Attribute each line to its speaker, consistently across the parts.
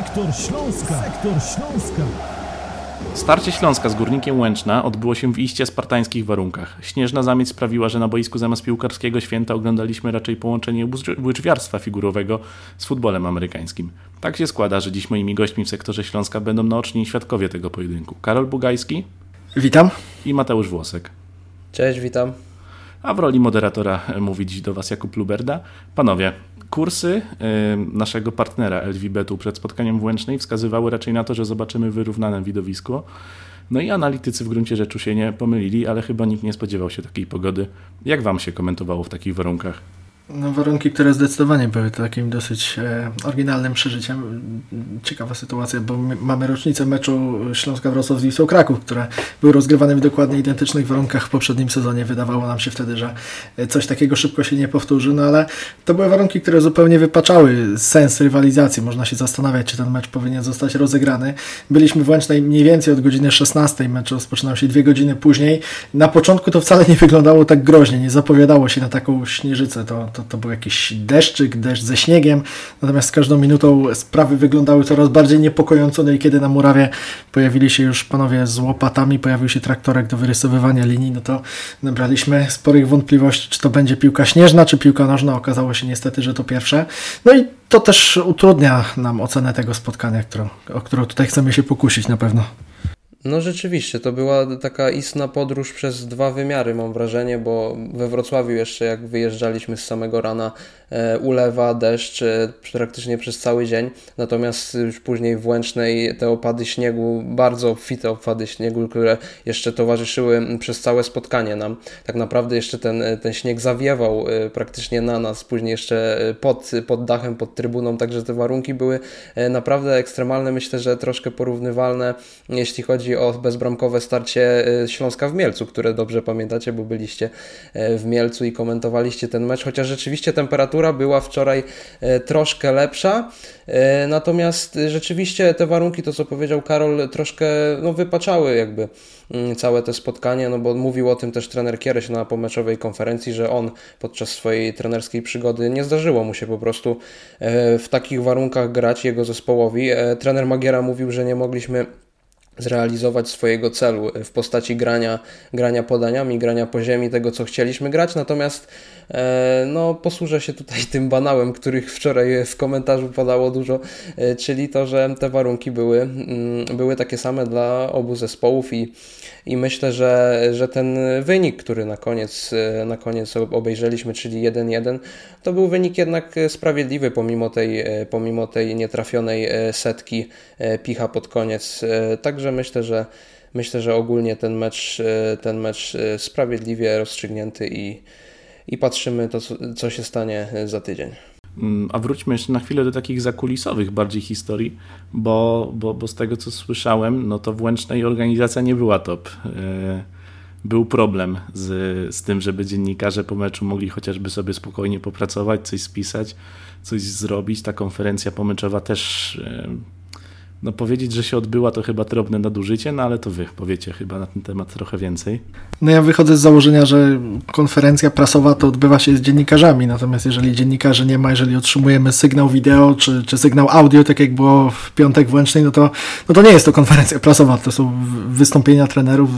Speaker 1: Sektor Śląska. Sektor Śląska.
Speaker 2: Starcie Śląska z Górnikiem Łęczna odbyło się w iście spartańskich warunkach. Śnieżna zamieć sprawiła, że na boisku zamiast piłkarskiego święta oglądaliśmy raczej połączenie łyczwiarstwa figurowego z futbolem amerykańskim. Tak się składa, że dziś moimi gośćmi w sektorze Śląska będą naoczni świadkowie tego pojedynku. Karol Bugajski.
Speaker 3: Witam.
Speaker 2: I Mateusz Włosek.
Speaker 4: Cześć, witam.
Speaker 2: A w roli moderatora mówi dziś do Was Jakub Luberda. Panowie, kursy naszego partnera LVBetu przed spotkaniem w Łęcznej wskazywały raczej na to, że zobaczymy wyrównane widowisko. No i analitycy w gruncie rzeczy się nie pomylili, ale chyba nikt nie spodziewał się takiej pogody. Jak Wam się komentowało w takich warunkach?
Speaker 3: No, warunki, które zdecydowanie były takim dosyć e, oryginalnym przeżyciem. Ciekawa sytuacja, bo mamy rocznicę meczu Śląska Wrocław z Wisłą Kraków, które był rozgrywany w dokładnie identycznych warunkach w poprzednim sezonie. Wydawało nam się wtedy, że coś takiego szybko się nie powtórzy, no ale to były warunki, które zupełnie wypaczały sens rywalizacji. Można się zastanawiać, czy ten mecz powinien zostać rozegrany. Byliśmy w Łęcznej mniej więcej od godziny 16, mecz rozpoczynał się dwie godziny później. Na początku to wcale nie wyglądało tak groźnie, nie zapowiadało się na taką śnieżycę. To, to to, to był jakiś deszczyk, deszcz ze śniegiem, natomiast z każdą minutą sprawy wyglądały coraz bardziej niepokojąco, no i kiedy na murawie pojawili się już panowie z łopatami, pojawił się traktorek do wyrysowywania linii, no to nabraliśmy sporych wątpliwości, czy to będzie piłka śnieżna, czy piłka nożna. Okazało się niestety, że to pierwsze. No i to też utrudnia nam ocenę tego spotkania, którą, o którą tutaj chcemy się pokusić na pewno.
Speaker 4: No rzeczywiście, to była taka istna podróż przez dwa wymiary, mam wrażenie, bo we Wrocławiu jeszcze jak wyjeżdżaliśmy z samego rana, e, ulewa, deszcz e, praktycznie przez cały dzień, natomiast już później w Łęcznej te opady śniegu, bardzo fite opady śniegu, które jeszcze towarzyszyły przez całe spotkanie nam. Tak naprawdę jeszcze ten, ten śnieg zawiewał e, praktycznie na nas, później jeszcze pod, pod dachem, pod trybuną, także te warunki były naprawdę ekstremalne, myślę, że troszkę porównywalne, jeśli chodzi chodzi o bezbramkowe starcie y, Śląska w Mielcu, które dobrze pamiętacie, bo byliście y, w Mielcu i komentowaliście ten mecz, chociaż rzeczywiście temperatura była wczoraj y, troszkę lepsza, natomiast rzeczywiście te warunki, to co powiedział Karol, troszkę no, wypaczały jakby mm, całe te spotkanie, no bo mówił o tym też trener Kiereś na pomeczowej konferencji, że on podczas swojej trenerskiej przygody nie zdarzyło mu się po prostu w takich warunkach grać jego zespołowi. Trener Magiera mówił, że nie mogliśmy zrealizować swojego celu w postaci grania, grania podaniami, grania po ziemi, tego co chcieliśmy grać, natomiast e, no, posłużę się tutaj tym banałem, których wczoraj w komentarzu padało dużo, e, czyli to, że te warunki były, mm, były takie same dla obu zespołów i, i myślę, że, że ten wynik, który na koniec, e, na koniec obejrzeliśmy, czyli 1-1, to był wynik jednak sprawiedliwy pomimo tej, pomimo tej nietrafionej setki picha pod koniec. Także Także myślę, że myślę, że ogólnie ten mecz, e, ten mecz e, sprawiedliwie rozstrzygnięty i, i patrzymy to, co się stanie e, za tydzień.
Speaker 2: Mm, a wróćmy jeszcze na chwilę do takich zakulisowych bardziej historii, bo, bo, bo z tego co słyszałem, no to w Łęcznej organizacja nie była top. Był problem z, z tym, żeby dziennikarze po meczu mogli chociażby sobie spokojnie popracować, coś spisać, coś zrobić. Ta konferencja pomeczowa też no powiedzieć, że się odbyła, to chyba drobne nadużycie, no ale to wy powiecie chyba na ten temat trochę więcej.
Speaker 3: No ja wychodzę z założenia, że konferencja prasowa to odbywa się z dziennikarzami, natomiast jeżeli dziennikarzy nie ma, jeżeli otrzymujemy sygnał wideo czy, czy sygnał audio, tak jak było w piątek w Łęcznej, no to, no to nie jest to konferencja prasowa, to są wystąpienia trenerów,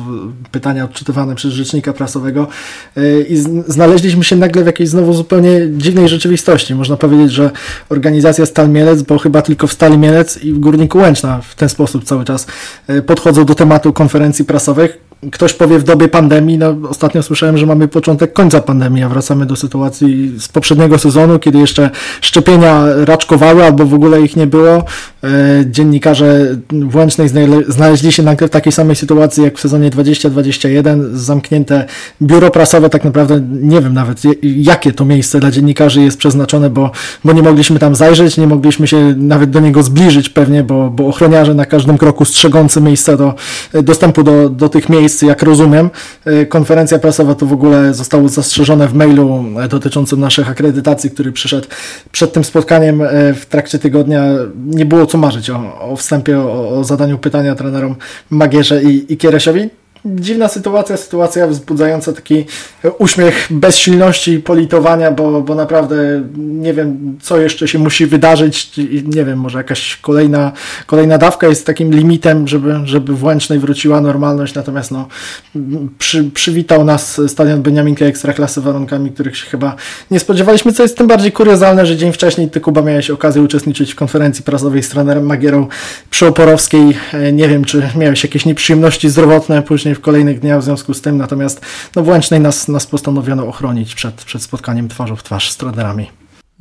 Speaker 3: pytania odczytywane przez rzecznika prasowego yy, i znaleźliśmy się nagle w jakiejś znowu zupełnie dziwnej rzeczywistości. Można powiedzieć, że organizacja Stal Mielec, bo chyba tylko w Stali Mielec i w Górniku Łęcznej w ten sposób cały czas e, podchodzą do tematu konferencji prasowych ktoś powie w dobie pandemii, no ostatnio słyszałem, że mamy początek końca pandemii, a wracamy do sytuacji z poprzedniego sezonu, kiedy jeszcze szczepienia raczkowały albo w ogóle ich nie było. E, dziennikarze w Łęcznej znaleźli się w takiej samej sytuacji jak w sezonie 2021, zamknięte biuro prasowe, tak naprawdę nie wiem nawet jakie to miejsce dla dziennikarzy jest przeznaczone, bo, bo nie mogliśmy tam zajrzeć, nie mogliśmy się nawet do niego zbliżyć pewnie, bo, bo ochroniarze na każdym kroku strzegący miejsca do dostępu do, do tych miejsc miejsc, jak rozumiem. E, konferencja prasowa to w ogóle zostało zastrzeżone w mailu e, dotyczącym naszych akredytacji, który przyszedł przed tym spotkaniem e, w trakcie tygodnia. Nie było co marzyć o, o wstępie, o, o zadaniu pytania trenerom Magierze i, i Kieresiowi. Dziwna sytuacja, sytuacja wzbudzająca taki uśmiech bezsilności i politowania, bo, bo naprawdę nie wiem, co jeszcze się musi wydarzyć. Nie wiem, może jakaś kolejna, kolejna dawka jest takim limitem, żeby, żeby w Łęcznej wróciła normalność, natomiast no, przy, przywitał nas stadion Beniaminka Ekstraklasy warunkami, których się chyba nie spodziewaliśmy, co jest tym bardziej kuriozalne, że dzień wcześniej ty Kuba miałeś okazję uczestniczyć w konferencji prasowej z trenerem Magierą przy Oporowskiej. E, nie wiem, czy miałeś jakieś nieprzyjemności zdrowotne później w kolejnych dniach w związku z tym, natomiast no w Łęcznej nas, nas postanowiono ochronić przed, przed spotkaniem twarzą w twarz z trenerami.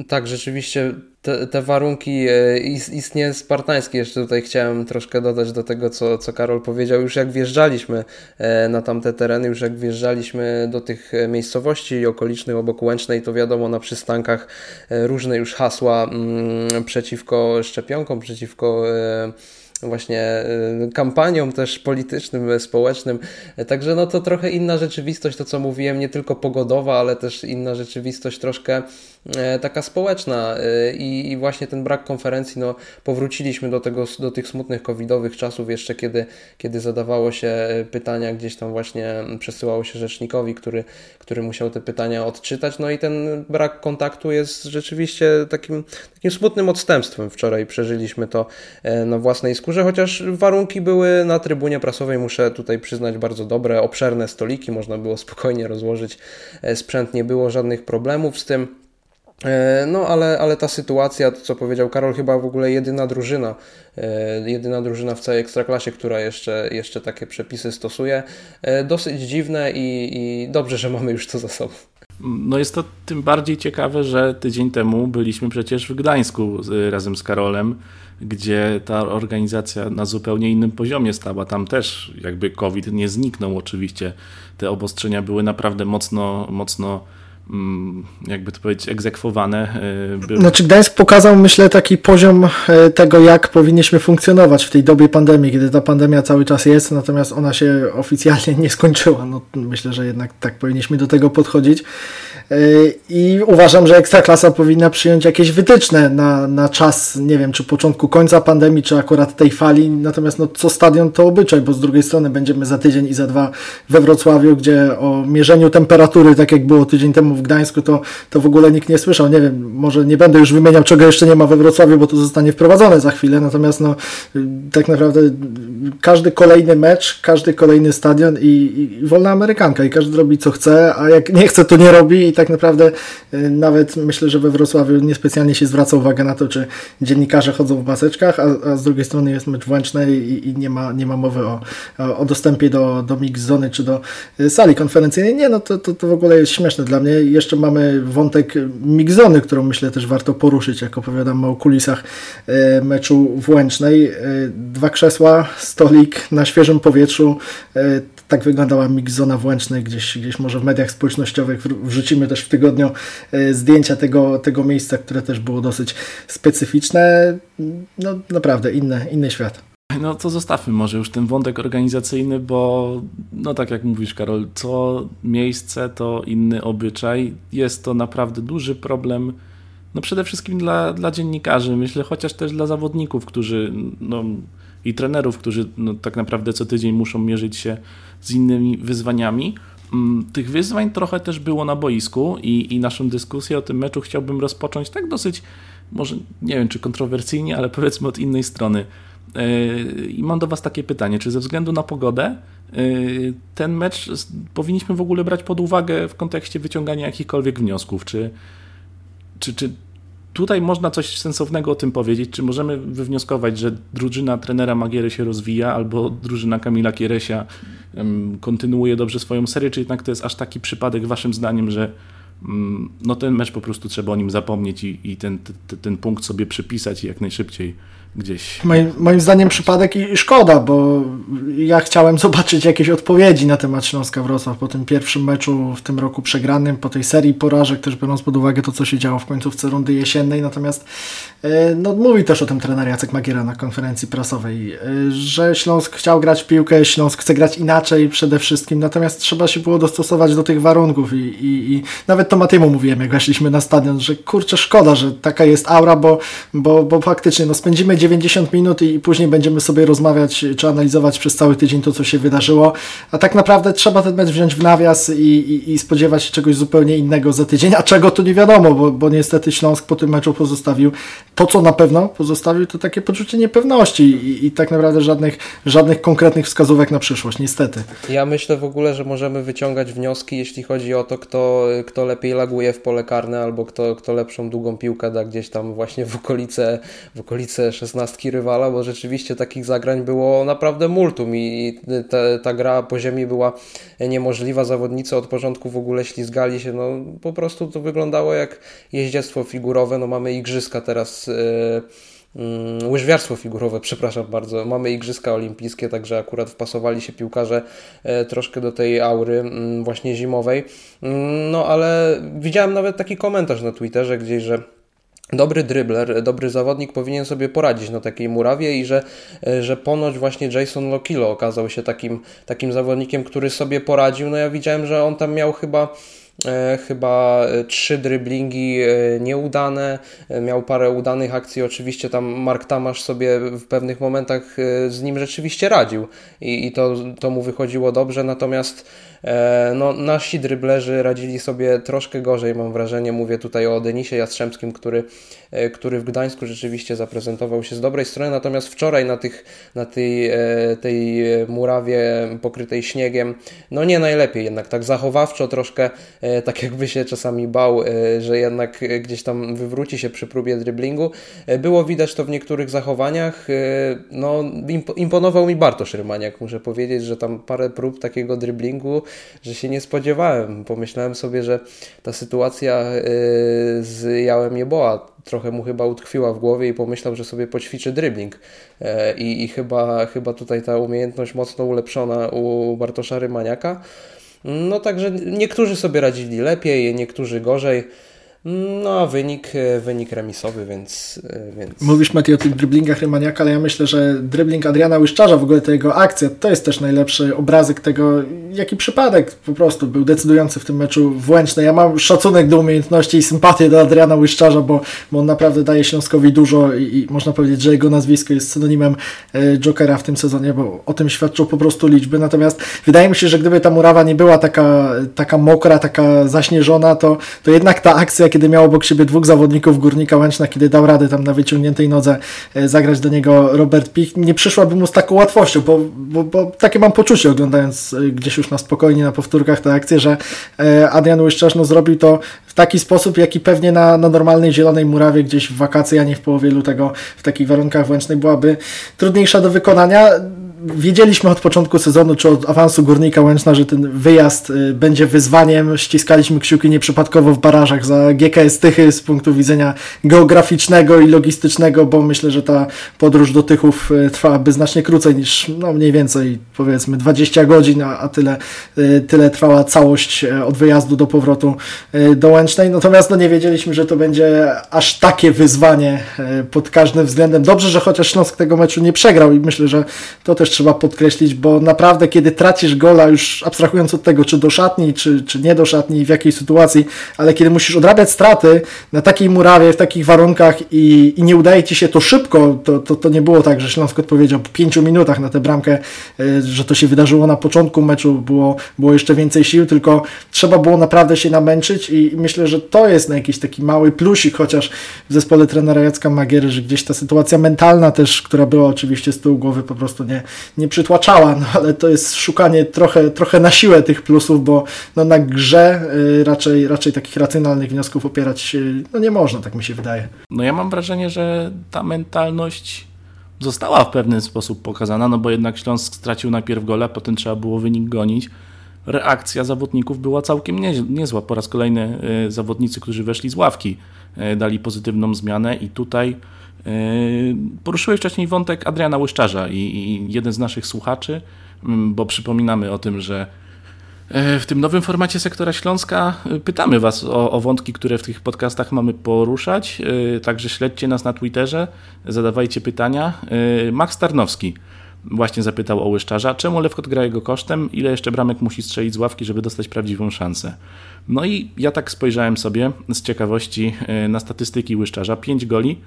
Speaker 4: Tak, rzeczywiście te, te, warunki e, istnie spartańskie. Jeszcze tutaj chciałem troszkę dodać do tego, co, co Karol powiedział. Już jak wjeżdżaliśmy e, na tamte tereny, już jak wjeżdżaliśmy do tych miejscowości okolicznych obok Łęcznej, to wiadomo na przystankach e, różne już hasła mm, przeciwko szczepionkom, przeciwko właśnie kampanią też politycznym, społecznym. Także no to trochę inna rzeczywistość, to co mówiłem, nie tylko pogodowa, ale też inna rzeczywistość troszkę E, taka społeczna i, właśnie ten brak konferencji, no powróciliśmy do, tego, do tych smutnych covidowych czasów jeszcze, kiedy, kiedy zadawało się pytania, gdzieś tam właśnie przesyłało się rzecznikowi, który, który musiał te pytania odczytać, no i ten brak kontaktu jest rzeczywiście takim, takim smutnym odstępstwem. Wczoraj przeżyliśmy to na własnej skórze, chociaż warunki były na trybunie prasowej, muszę tutaj przyznać, bardzo dobre, obszerne stoliki, można było spokojnie rozłożyć sprzęt, nie było żadnych problemów z tym. E, no, ale, ale ta sytuacja, to co powiedział Karol, chyba w ogóle jedyna drużyna, e, jedyna drużyna w całej ekstraklasie, która jeszcze, jeszcze takie przepisy stosuje. E, dosyć dziwne i, i dobrze, że mamy już to za sobą.
Speaker 2: No jest to tym bardziej ciekawe, że tydzień temu byliśmy przecież w Gdańsku razem z Karolem, gdzie ta organizacja na zupełnie innym poziomie stała. Tam też jakby COVID nie zniknął oczywiście. Te obostrzenia były naprawdę mocno, mocno jakby to powiedzieć, egzekwowane.
Speaker 3: E, By... Znaczy Gdańsk pokazał, myślę, taki poziom e, tego, jak powinniśmy funkcjonować w tej dobie pandemii, kiedy ta pandemia cały czas jest, natomiast ona się oficjalnie nie skończyła. No, myślę, że jednak tak powinniśmy do tego podchodzić. E, I uważam, że Ekstraklasa powinna przyjąć jakieś wytyczne na, na czas, nie wiem, czy początku końca pandemii, czy akurat tej fali. Natomiast no, co stadion to obyczaj, bo z drugiej strony będziemy za tydzień i za dwa we Wrocławiu, gdzie o mierzeniu temperatury, tak jak było tydzień temu w Gdańsku, to, to w ogóle nikt nie słyszał. Nie wiem, może nie będę już wymieniał, czego jeszcze nie ma we Wrocławiu, bo to zostanie wprowadzone za chwilę. Natomiast no, tak naprawdę każdy kolejny mecz, każdy kolejny stadion i, i wolna Amerykanka i każdy robi co chce, a jak nie chce, to nie robi i tak naprawdę y, nawet myślę, że we Wrocławiu niespecjalnie się zwraca uwagę na to, czy dziennikarze chodzą w maseczkach, a, a z drugiej strony jest mecz włączny i, i, nie, ma, nie ma mowy o, o dostępie do, do mix zony czy do y, sali konferencyjnej. Nie, no to, to, to w ogóle jest śmieszne dla mnie. Jeszcze mamy wątek mixzony, którą myślę też warto poruszyć, jak opowiadam o kulisach y, meczu włęcznej. Dwa krzesła, stolik na świeżym powietrzu, tak wyglądała mixzona w gdzieś, gdzieś może w mediach społecznościowych wrzucimy też w tygodniu e, zdjęcia tego, tego miejsca, które też było dosyć specyficzne. No naprawdę inny, inny świat.
Speaker 2: No to zostawmy może już ten wątek organizacyjny, bo no tak jak mówisz Karol, co miejsce to inny obyczaj. Jest to naprawdę duży problem, no przede wszystkim dla, dla dziennikarzy, myślę, chociaż też dla zawodników, którzy no, i trenerów, którzy no, tak naprawdę co tydzień muszą mierzyć się z innymi wyzwaniami. Mm, tych wyzwań trochę też było na boisku i, i naszą dyskusję o tym meczu chciałbym rozpocząć tak dosyć, może nie wiem czy kontrowersyjnie, ale powiedzmy od innej strony. Yy, I mam do Was takie pytanie: czy ze względu na pogodę yy, ten mecz powinniśmy w ogóle brać pod uwagę w kontekście wyciągania jakichkolwiek wniosków? Czy, czy, czy tutaj można coś sensownego o tym powiedzieć? Czy możemy wywnioskować, że drużyna trenera Magiery się rozwija, albo drużyna Kamila Kieresia kontynuuje dobrze swoją serię, czy jednak to jest aż taki przypadek waszym zdaniem, że mm, no ten mecz po prostu trzeba o nim zapomnieć i, i ten, ten, ten punkt sobie przypisać jak najszybciej gdzieś.
Speaker 3: Moim, moim zdaniem przypadek i szkoda, bo ja chciałem zobaczyć jakieś odpowiedzi na temat Śląska Wrocław po tym pierwszym meczu w tym roku przegranym, po tej serii porażek, też biorąc pod uwagę to, co się działo w końcówce rundy jesiennej. Natomiast e, no, mówi też o tym trener Jacek Magiera na konferencji prasowej, e, że Śląsk chciał grać w piłkę, Śląsk chce grać inaczej przede wszystkim, natomiast trzeba się było dostosować do tych warunków i, i, i nawet to Matiemu mówiłem, jak weszliśmy na stadion, że kurczę, szkoda, że taka jest aura, bo, bo, bo faktycznie no, spędzimy 90 minut i później będziemy sobie rozmawiać czy analizować przez cały tydzień to, co się wydarzyło. A tak naprawdę trzeba ten mecz wziąć w nawias i, i, i spodziewać się czegoś zupełnie innego za tydzień, a czego to nie wiadomo, bo, bo niestety Śląsk po tym meczu pozostawił to, co na pewno pozostawił, to takie poczucie niepewności i, i tak naprawdę żadnych, żadnych konkretnych wskazówek na przyszłość, niestety.
Speaker 4: Ja myślę w ogóle, że możemy wyciągać wnioski, jeśli chodzi o to, kto, kto lepiej laguje w pole karne albo kto, kto lepszą długą piłkę da gdzieś tam właśnie w okolice, w okolice szesnastki rywala, bo rzeczywiście takich zagrań było naprawdę multum i ta, gra po ziemi była niemożliwa. Zawodnicy od początku w ogóle ślizgali się, no po prostu to wyglądało jak jeździectwo figurowe. No mamy igrzyska teraz. Yy, łyżwiarstwo figurowe, przepraszam bardzo. Mamy Igrzyska Olimpijskie, także akurat wpasowali się piłkarze e, troszkę do tej aury mm, właśnie zimowej. Mm, no ale widziałem nawet taki komentarz na Twitterze gdzieś, że dobry drybler, dobry zawodnik powinien sobie poradzić na takiej murawie i że, e, że ponoć właśnie Jason Lokilo okazał się takim, takim zawodnikiem, który sobie poradził. No ja widziałem, że on tam miał chyba E, chyba e, trzy dryblingi nieudane, miał parę udanych akcji, oczywiście tam Mark Tamasz sobie w pewnych momentach z nim rzeczywiście radził i, i to, to mu wychodziło dobrze, natomiast no, nasi dryblerzy radzili sobie troszkę gorzej, mam wrażenie. Mówię tutaj o Denisie Jastrzębskim, który, e, który w Gdańsku rzeczywiście zaprezentował się z dobrej strony, natomiast wczoraj na, tych, na tej, e, tej murawie pokrytej śniegiem, no nie najlepiej jednak, tak zachowawczo troszkę, tak jakby się czasami bał, że jednak gdzieś tam wywróci się przy próbie dryblingu. Było widać to w niektórych zachowaniach. No, imponował mi Bartosz Rymaniak, muszę powiedzieć, że tam parę prób takiego dryblingu że się nie spodziewałem. Pomyślałem sobie, że ta sytuacja y, z Jałem Jeboa trochę mu chyba utkwiła w głowie i pomyślał, że sobie poćwiczy dribbling. E, I, i chyba, chyba tutaj ta umiejętność mocno ulepszona u Bartosza Rymaniaka. No także niektórzy sobie radzili lepiej, niektórzy gorzej. No, wynik, e, wynik remisowy, więc, e, więc...
Speaker 3: Mówisz, Mati, o tych driblingach Rymaniaka, ale ja myślę, że dribbling Adriana Łyszczarza, w ogóle ta jego akcja, to jest też najlepszy obrazek tego, jaki przypadek po prostu był decydujący w tym meczu w. Ja mam szacunek do umiejętności i sympatię do Adriana Łyszczarza, bo, bo on naprawdę daje Śląskowi dużo i, i, można powiedzieć, że jego nazwisko jest synonimem e, Jokera w tym sezonie, bo o tym świadczą po prostu liczby. Natomiast wydaje mi się, że gdyby ta murawa nie była taka, taka mokra, taka zaśnieżona, to, to jednak ta akcja, kiedy miał obok siebie dwóch zawodników Górnika Łęczna, kiedy dał radę tam na wyciągniętej nodze e, zagrać do niego Robert Pich, nie przyszłaby mu z taką łatwością, bo, bo, bo takie mam poczucie oglądając e, gdzieś już na spokojnie na powtórkach tę akcję, że e, Adrian Łyszczarz no, zrobił to w taki sposób, jaki pewnie na, na normalnej zielonej murawie gdzieś w wakacje, a nie w połowie lutego w takich warunkach Łęcznej byłaby trudniejsza do wykonania wiedzieliśmy od początku sezonu, czy od awansu Górnika Łęczna, że ten wyjazd y, będzie wyzwaniem. Ściskaliśmy kciuki nieprzypadkowo w barażach za GKS Tychy z punktu widzenia geograficznego i logistycznego, bo myślę, że ta podróż do Tychów y, trwałaby znacznie krócej niż no mniej więcej powiedzmy 20 godzin, a, tyle, y, tyle trwała całość od wyjazdu do powrotu do Łęcznej. Natomiast no nie wiedzieliśmy, że to będzie aż takie wyzwanie pod każdym względem. Dobrze, że chociaż Śląsk tego meczu nie przegrał i myślę, że to też trzeba podkreślić, bo naprawdę kiedy tracisz gola, już abstrahując od tego, czy do szatni, czy, czy nie do szatni, w jakiej sytuacji, ale kiedy musisz odrabiać straty na takiej murawie, w takich warunkach i, i nie udaje Ci się to szybko, to, to, to nie było tak, że Śląsk odpowiedział po pięciu minutach na tę bramkę, e, że to się wydarzyło na początku meczu, było, było jeszcze więcej sił, tylko trzeba było naprawdę się namęczyć i myślę, że to jest na jakiś taki mały plusik, chociaż w zespole trenera Jacka Magiery, że gdzieś ta sytuacja mentalna też, która była oczywiście z tyłu głowy, po prostu nie, nie przytłaczała, no ale to jest szukanie trochę, trochę na siłę tych plusów, bo no, na grze y, raczej, raczej takich racjonalnych wniosków opierać się no, nie można, tak mi się wydaje.
Speaker 2: No ja mam wrażenie, że ta mentalność została w pewien sposób pokazana, no bo jednak Śląsk stracił najpierw gola, potem trzeba było wynik gonić. Reakcja zawodników była całkiem nie, niezła. Po raz kolejny y, zawodnicy, którzy weszli z ławki, y, dali pozytywną zmianę i tutaj poruszyłeś wcześniej wątek Adriana Łyszczarza i, i jeden z naszych słuchaczy, mm, bo przypominamy o tym, że e, w tym nowym formacie Sektora Śląska e, pytamy Was o, o, wątki, które w tych podcastach mamy poruszać. E, także śledźcie nas na Twitterze, zadawajcie pytania. Max Tarnowski właśnie zapytał o Łyszczarza, czemu Lewkot gra jego kosztem, ile jeszcze bramek musi strzelić z ławki, żeby dostać prawdziwą szansę. No i ja tak spojrzałem sobie z ciekawości e, na statystyki Łyszczarza. 5 goli,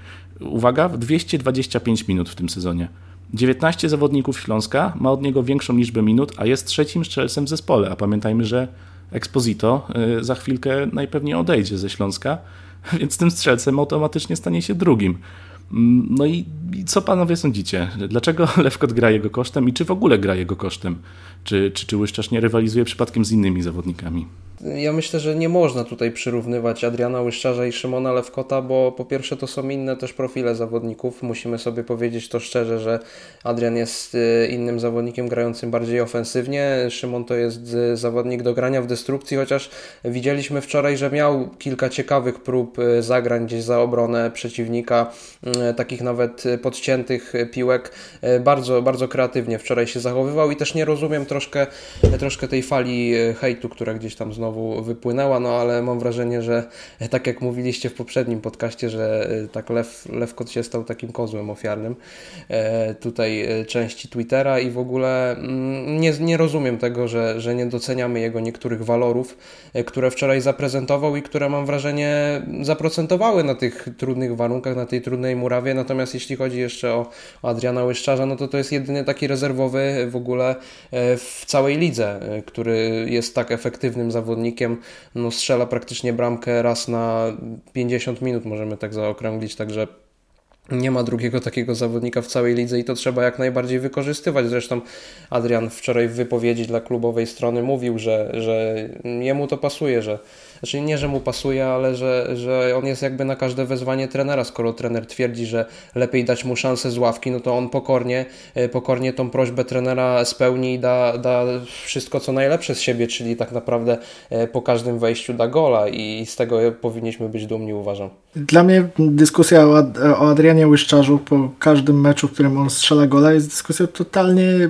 Speaker 2: uwaga, w 225 minut w tym sezonie. 19 zawodników Śląska ma od niego większą liczbę minut, a jest trzecim strzelcem w zespole. A pamiętajmy, że Exposito e, za chwilkę najpewniej odejdzie ze Śląska, więc tym strzelcem automatycznie stanie się drugim. Mm, no i, co panowie sądzicie? Dlaczego Lewkot gra jego kosztem i czy w ogóle gra jego kosztem? Czy, czy, czy Łyszczarz nie rywalizuje przypadkiem z innymi zawodnikami?
Speaker 4: Ja myślę, że nie można tutaj przyrównywać Adriana Łyszczarza i Szymona Lewkota, bo po pierwsze to są inne też profile zawodników. Musimy sobie powiedzieć to szczerze, że Adrian jest y, innym zawodnikiem grającym bardziej ofensywnie. Szymon to jest y, zawodnik do grania w destrukcji, chociaż widzieliśmy wczoraj, że miał kilka ciekawych prób y, zagrań gdzieś za obronę przeciwnika, takich nawet podciętych piłek. Bardzo, bardzo kreatywnie wczoraj się zachowywał i też nie rozumiem troszkę, troszkę tej fali hejtu, która gdzieś tam znowu znowu wypłynęła, no ale mam wrażenie, że e, tak jak mówiliście w poprzednim podcaście, że e, tak Lew, Lewkot się stał takim kozłem ofiarnym e, tutaj części Twittera i w ogóle mm, nie, nie rozumiem tego, że, że nie doceniamy jego niektórych walorów, które wczoraj zaprezentował i które mam wrażenie zaprocentowały na tych trudnych warunkach, na tej trudnej murawie, natomiast jeśli chodzi jeszcze o, o Adriana Łyszczarza, no to to jest jedyny taki rezerwowy w ogóle w całej lidze, który jest tak efektywnym zawodnikiem zawodnikiem, no strzela praktycznie bramkę raz na 50 minut, możemy tak zaokrąglić, także nie ma drugiego takiego zawodnika w całej lidze i to trzeba jak najbardziej wykorzystywać. Zresztą Adrian wczoraj w wypowiedzi dla klubowej strony mówił, że, że jemu to pasuje, że znaczy nie, że mu pasuje, ale że, że on jest jakby na każde wezwanie trenera. Skoro trener twierdzi, że lepiej dać mu szansę z ławki, no to on pokornie, e, pokornie tą prośbę trenera spełni i da, da wszystko co najlepsze z siebie, czyli tak naprawdę e, po każdym wejściu da gola i z tego powinniśmy być dumni, uważam.
Speaker 3: Dla mnie dyskusja o, o Adrianie Łyszczarzu po każdym meczu, w którym on strzela gola jest dyskusją totalnie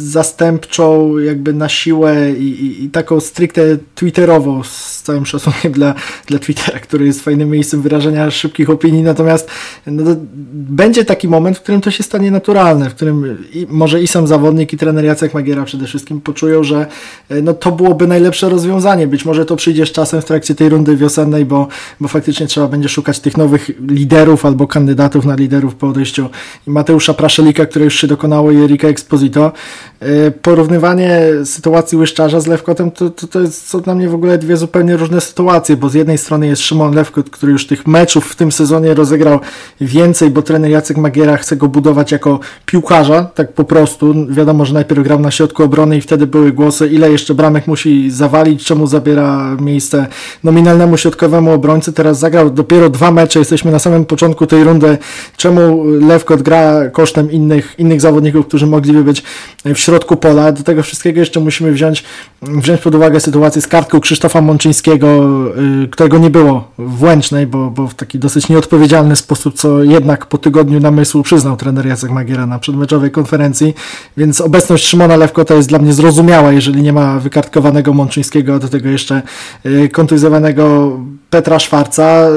Speaker 3: zastępczą, jakby na siłę i, i, i taką stricte twitterową z całym szacunkiem dla, dla Twittera, który jest fajnym miejscem wyrażenia szybkich opinii, natomiast no, będzie taki moment, w którym to się stanie naturalne, w którym i, może i sam zawodnik, i trener Jacek Magiera przede wszystkim poczują, że e, no, to byłoby najlepsze rozwiązanie. Być może to przyjdzie z czasem w trakcie tej rundy wiosennej, bo, bo faktycznie trzeba będzie szukać tych nowych liderów albo kandydatów na liderów po odejściu Mateusza Praszelika, które już się dokonało, i Erika Exposito. E, porównywanie sytuacji Łyszczarza z Lewkotem to, to, to jest co dla mnie w ogóle dwie zupełnie różne sytuacje, bo z jednej strony jest Szymon Lewkot, który już tych meczów w tym sezonie rozegrał więcej, bo trener Jacek Magiera chce go budować jako piłkarza, tak po prostu. Wiadomo, że najpierw grał na środku obrony i wtedy były głosy, ile jeszcze bramek musi zawalić, czemu zabiera miejsce nominalnemu środkowemu obrońcy. Teraz zagrał dopiero dwa mecze, jesteśmy na samym początku tej rundy. Czemu Lewkot gra kosztem innych, innych zawodników, którzy mogliby być w środku pola? Do tego wszystkiego jeszcze musimy wziąć, wziąć pod uwagę sytuację z kartką Krzysztofa Mączyńskiego, Y, którego nie było w Łęcznej, bo, bo w taki dosyć nieodpowiedzialny sposób, co jednak po tygodniu namysłu przyznał trener Jacek Magiera na przedmeczowej konferencji, więc obecność Szymona Lewkota jest dla mnie zrozumiała, jeżeli nie ma wykartkowanego Mączyńskiego, a do tego jeszcze y, kontuzjowanego Petra Szwarca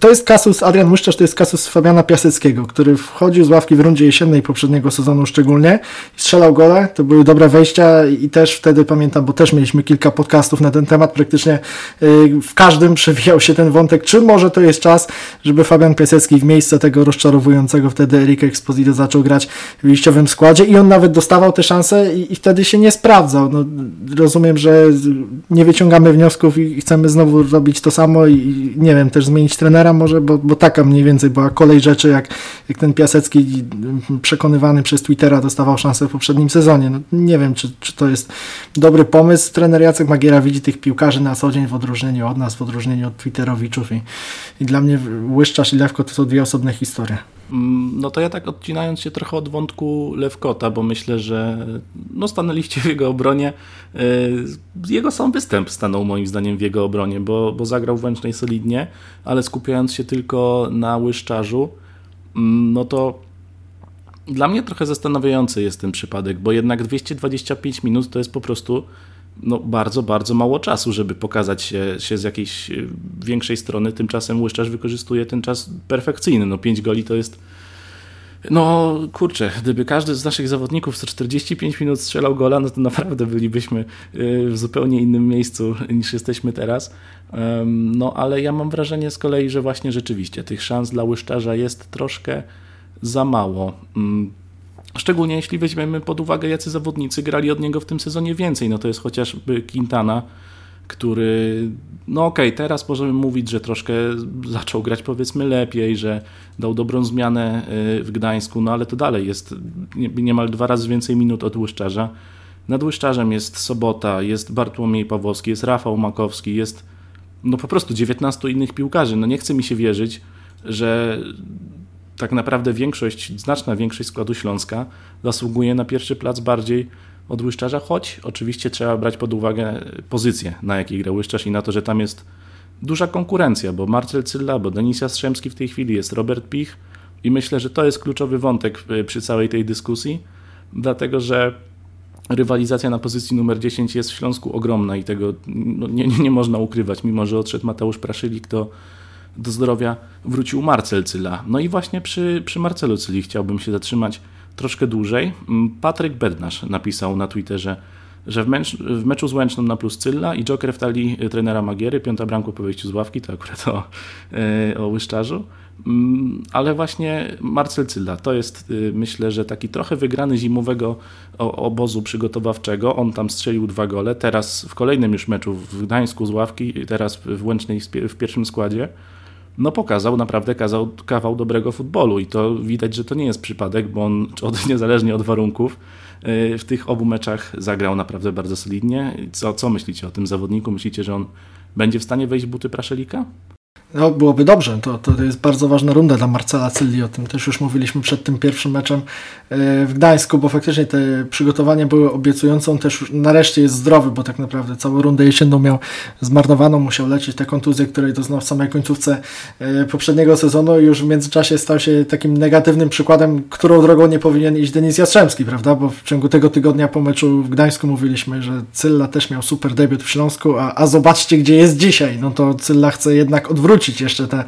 Speaker 3: to jest kasus, Adrian Muszczarz to jest kasus Fabiana Piaseckiego, który wchodził z ławki w rundzie jesiennej poprzedniego sezonu szczególnie, strzelał gole, to były dobre wejścia i też wtedy pamiętam, bo też mieliśmy kilka podcastów na ten temat, praktycznie y, w każdym przewijał się ten wątek, czy może to jest czas, żeby Fabian Piasecki w miejsce tego rozczarowującego wtedy Erika Exposito zaczął grać w wyjściowym składzie i on nawet dostawał te szanse i, i wtedy się nie sprawdzał. No, rozumiem, że nie wyciągamy wniosków i chcemy znowu robić to samo i nie wiem, też zmienić trenera może, bo, bo taka mniej więcej była kolej rzeczy, jak, jak ten Piasecki przekonywany przez Twittera dostawał szansę w poprzednim sezonie. No, nie wiem, czy, czy to jest dobry pomysł. Trener Jacek Magiera widzi tych piłkarzy na co dzień w odróżnieniu od nas, w odróżnieniu od Twitterowiczów i, i dla mnie Łyszczarz i Lewko to są dwie osobne historie.
Speaker 2: Mm, no to ja tak odcinając się trochę od wątku Lewkota, bo myślę, że no stanęliście w jego obronie. Y, jego sam występ stanął moim zdaniem w jego obronie, bo, bo zagrał wręcz solidnie, ale skupiając się tylko na łyszczarzu, mm, no to dla mnie trochę zastanawiający jest ten przypadek, bo jednak 225 minut to jest po prostu no, bardzo, bardzo mało czasu, żeby pokazać się, się z jakiejś y, większej strony. Tymczasem Łyszczarz wykorzystuje ten czas perfekcyjny. No, 5 goli to jest No kurczę, gdyby każdy z naszych zawodników co 45 minut strzelał gola, no to naprawdę bylibyśmy w zupełnie innym miejscu niż jesteśmy teraz. No ale ja mam wrażenie z kolei, że właśnie rzeczywiście tych szans dla łyszczarza jest troszkę za mało. Szczególnie jeśli weźmiemy pod uwagę, jacy zawodnicy grali od niego w tym sezonie więcej. No to jest chociażby Quintana, który, no okej, okay, teraz możemy mówić, że troszkę zaczął grać powiedzmy lepiej, że dał dobrą zmianę y, w Gdańsku, no ale to dalej jest niemal dwa razy więcej minut od Łyszczarza. Nad Łyszczarzem jest Sobota, jest Bartłomiej Pawłowski, jest Rafał Makowski, jest no po prostu 19 innych piłkarzy. No nie chce mi się wierzyć, że tak naprawdę większość, znaczna większość składu Śląska zasługuje na pierwszy plac bardziej od Łyszczarza, choć oczywiście trzeba brać pod uwagę pozycję, na jakiej gra Łyszczarz i na to, że tam jest duża konkurencja, bo Marcel Cylla, bo Denis Jastrzębski w tej chwili jest Robert Pich i myślę, że to jest kluczowy wątek przy całej tej dyskusji, dlatego że rywalizacja na pozycji numer 10 jest w Śląsku ogromna i tego no, nie, nie można ukrywać, mimo że odszedł Mateusz Praszylik, to do zdrowia wrócił Marcel Cyla. No i właśnie przy, przy Marcelu Cyli chciałbym się zatrzymać troszkę dłużej. Mm, Patryk Bednarz napisał na Twitterze, że w, w meczu z Łęczną na plus Cylla i Joker w talii trenera Magiery, piąta bramka po wyjściu z ławki, to akurat o, e, o Łyszczarzu. Mm, ale właśnie Marcel Cylla to jest, y, myślę, że taki trochę wygrany zimowego obozu przygotowawczego. On tam strzelił dwa gole. Teraz w kolejnym już meczu w Gdańsku z ławki, teraz w Łęcznej w pierwszym składzie no pokazał naprawdę kazał, kawał dobrego futbolu i to widać, że to nie jest przypadek, bo on od, niezależnie od warunków y, w tych obu meczach zagrał naprawdę bardzo solidnie. Co, co myślicie o tym zawodniku? Myślicie, że on będzie w stanie wejść w buty Praszelika?
Speaker 3: No, byłoby dobrze. To, to jest bardzo ważna runda dla Marcela Cylli. O tym też już mówiliśmy przed tym pierwszym meczem e, w Gdańsku, bo faktycznie te przygotowania były obiecujące. On też nareszcie jest zdrowy, bo tak naprawdę całą rundę jesienną miał zmarnowaną, musiał lecieć te kontuzje, której doznał w samej końcówce e, poprzedniego sezonu i już w międzyczasie stał się takim negatywnym przykładem, którą drogą nie powinien iść Denis Jastrzębski, prawda? Bo w ciągu tego tygodnia po meczu w Gdańsku mówiliśmy, że Cylla też miał super debiut w Śląsku, a, a zobaczcie, gdzie jest dzisiaj. No to Cylla chce jednak odwrócić przywrócić jeszcze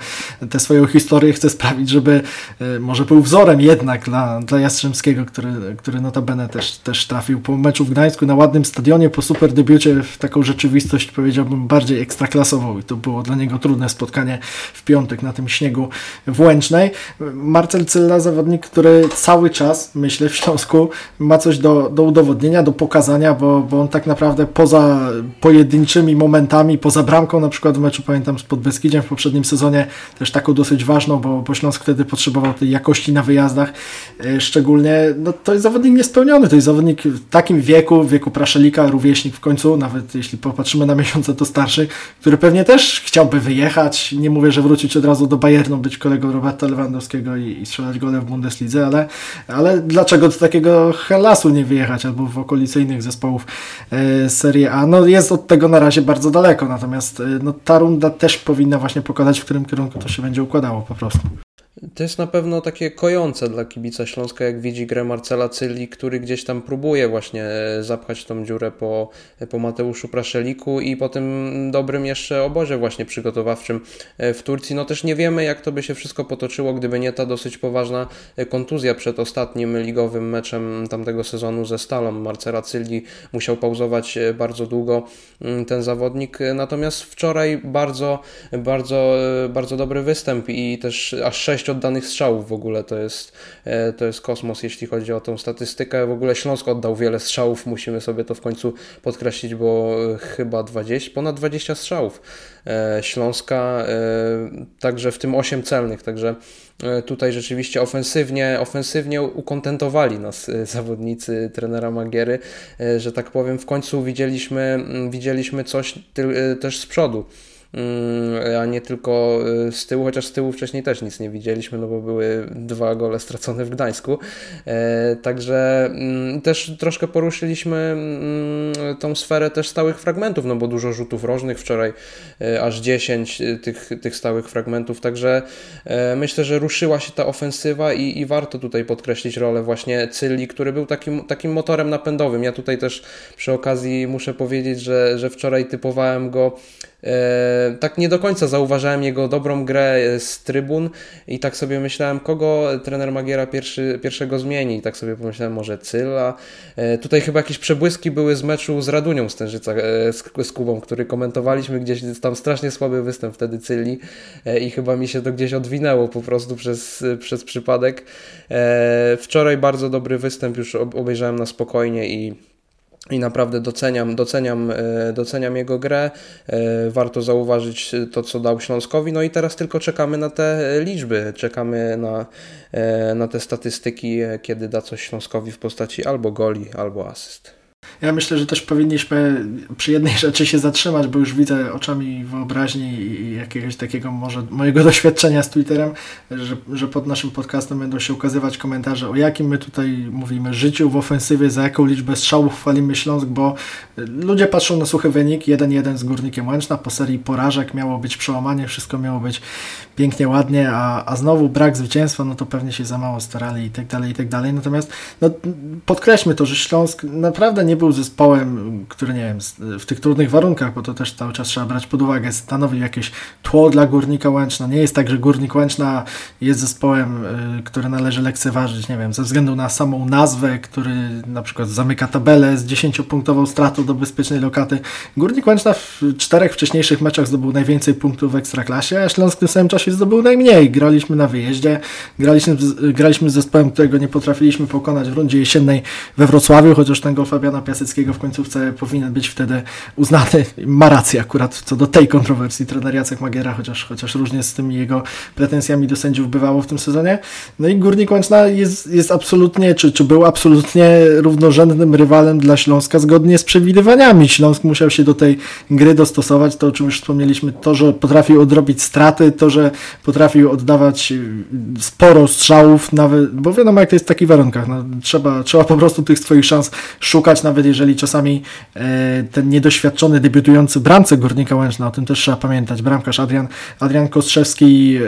Speaker 3: tę swoją historię, chce sprawić, żeby e, może był wzorem jednak dla, dla Jastrzębskiego, który, który notabene też, też trafił po meczu w Gdańsku na ładnym stadionie, po super debiucie w taką rzeczywistość powiedziałbym bardziej ekstraklasową i to było dla niego trudne spotkanie w piątek na tym śniegu w Łęcznej. Marcel Cylla, zawodnik, który cały czas, myślę, w Śląsku ma coś do, do udowodnienia, do pokazania, bo, bo on tak naprawdę poza pojedynczymi momentami, poza bramką na przykład w meczu, pamiętam, z Podbeskidziem w sezonie, też taką dosyć ważną, bo, bo Śląsk wtedy potrzebował tej jakości na wyjazdach, e, szczególnie, no to jest zawodnik niespełniony, to jest zawodnik w takim wieku, w wieku Praszelika, rówieśnik w końcu, nawet jeśli popatrzymy na miesiące to starszy, który pewnie też chciałby wyjechać, nie mówię, że wrócić od razu do Bayernu, być kolegą Roberta Lewandowskiego i, i strzelać gole w Bundeslidze, ale, ale dlaczego do takiego Helasu nie wyjechać, albo w okolicy innych zespołów e, Serie A, no jest od tego na razie bardzo daleko, natomiast e, no, ta runda też powinna właśnie pokazać, w którym kierunku to się będzie układało po prostu.
Speaker 4: To jest na pewno takie kojące dla kibica Śląska, jak widzi grę Marcela Cyli, który gdzieś tam próbuje właśnie e, zapchać tą dziurę po, po Mateuszu Praszeliku i po tym dobrym jeszcze obozie właśnie przygotowawczym e, w Turcji. No też nie wiemy, jak to by się wszystko potoczyło, gdyby nie ta dosyć poważna e, kontuzja przed ostatnim ligowym meczem tamtego sezonu ze Stalą. Marcela Cyli musiał pauzować bardzo długo mm, ten zawodnik, natomiast wczoraj bardzo, bardzo, bardzo dobry występ i też aż 6 oddanych strzałów w ogóle to jest, e, to jest kosmos, jeśli chodzi o tą statystykę. W ogóle Śląsk oddał wiele strzałów, musimy sobie to w końcu podkreślić, bo chyba 20, ponad 20 strzałów e, Śląska, e, także w tym 8 celnych, także tutaj rzeczywiście ofensywnie, ofensywnie ukontentowali nas zawodnicy trenera Magiery, że tak powiem, w końcu widzieliśmy, widzieliśmy coś też z przodu. Mm, a nie tylko y, z tyłu, chociaż z tyłu wcześniej też nic nie widzieliśmy, no bo były dwa gole stracone w Gdańsku. E, także mm, też troszkę poruszyliśmy mm, tą sferę też stałych fragmentów, no bo dużo rzutów rożnych wczoraj, e, aż 10 y, tych, tych stałych fragmentów, także e, myślę, że ruszyła się ta ofensywa i, i warto tutaj podkreślić rolę właśnie Cylli, który był takim, takim motorem napędowym. Ja tutaj też przy okazji muszę powiedzieć, że, że wczoraj typowałem go tak nie do końca zauważałem jego dobrą grę z trybun i tak sobie myślałem, kogo trener Magiera pierwszy, pierwszego zmieni. I tak sobie pomyślałem, może Cyla. Tutaj chyba jakieś przebłyski były z meczu z Radunią Stężyca, z, z Kubą, który komentowaliśmy gdzieś tam strasznie słaby występ wtedy Cyli i chyba mi się to gdzieś odwinęło po prostu przez, przez przypadek. Wczoraj bardzo dobry występ, już obejrzałem na spokojnie i i naprawdę doceniam, doceniam, e, doceniam jego grę. E, warto zauważyć to, co dał Śląskowi. No i teraz tylko czekamy na te liczby, czekamy na, e, na te statystyki, kiedy da coś Śląskowi w postaci albo goli, albo asyst.
Speaker 3: Ja myślę, że też powinniśmy przy jednej rzeczy się zatrzymać, bo już widzę oczami wyobraźni i jakiegoś takiego może mojego doświadczenia z Twitterem, że, że pod naszym podcastem będą się ukazywać komentarze, o jakim my tutaj mówimy życiu w ofensywie, za jaką liczbę strzałów chwalimy Śląsk, bo ludzie patrzą na suchy wynik, 1-1 z Górnikiem Łęczna, po serii porażek miało być przełamanie, wszystko miało być pięknie, ładnie, a, a znowu brak zwycięstwa, no to pewnie się za mało starali i tak dalej, i tak dalej. Natomiast no, podkreślmy to, że Śląsk naprawdę nie był zespołem, który nie wiem, w tych trudnych warunkach, bo to też cały czas trzeba brać pod uwagę, stanowi jakieś tło dla Górnika Łęczna. Nie jest tak, że Górnik Łęczna jest zespołem, y, który należy lekceważyć, nie wiem, ze względu na samą nazwę, który na przykład zamyka tabelę z 10-punktową stratą do bezpiecznej lokaty. Górnik Łęczna w czterech wcześniejszych meczach zdobył najwięcej punktów w Ekstraklasie, a Śląsk w tym samym czasie zdobył najmniej. Graliśmy na wyjeździe, graliśmy, graliśmy z zespołem, którego nie potrafiliśmy pokonać w rundzie jesiennej we Wrocławiu, chociaż ten gol Fabiana Piaseckiego w końcówce powinien być wtedy uznany. Ma rację akurat co do tej kontrowersji trener Jacek Magiera, chociaż, chociaż różnie z tymi jego pretensjami do sędziów bywało w tym sezonie. No i Górnik Łęczna jest, jest absolutnie, czy, czy był absolutnie równorzędnym rywalem dla Śląska zgodnie z przewidywaniami. Śląsk musiał się do tej gry dostosować, to o czym już wspomnieliśmy, to, że potrafił odrobić straty, to, że potrafił oddawać sporo strzałów, nawet, bo wiadomo jak to jest w takich warunkach, no, trzeba, trzeba po prostu tych swoich szans szukać, nawet jeżeli czasami e, ten niedoświadczony, debiutujący bramce Górnika Łęczna, o tym też trzeba pamiętać, bramkarz Adrian, Adrian Kostrzewski e,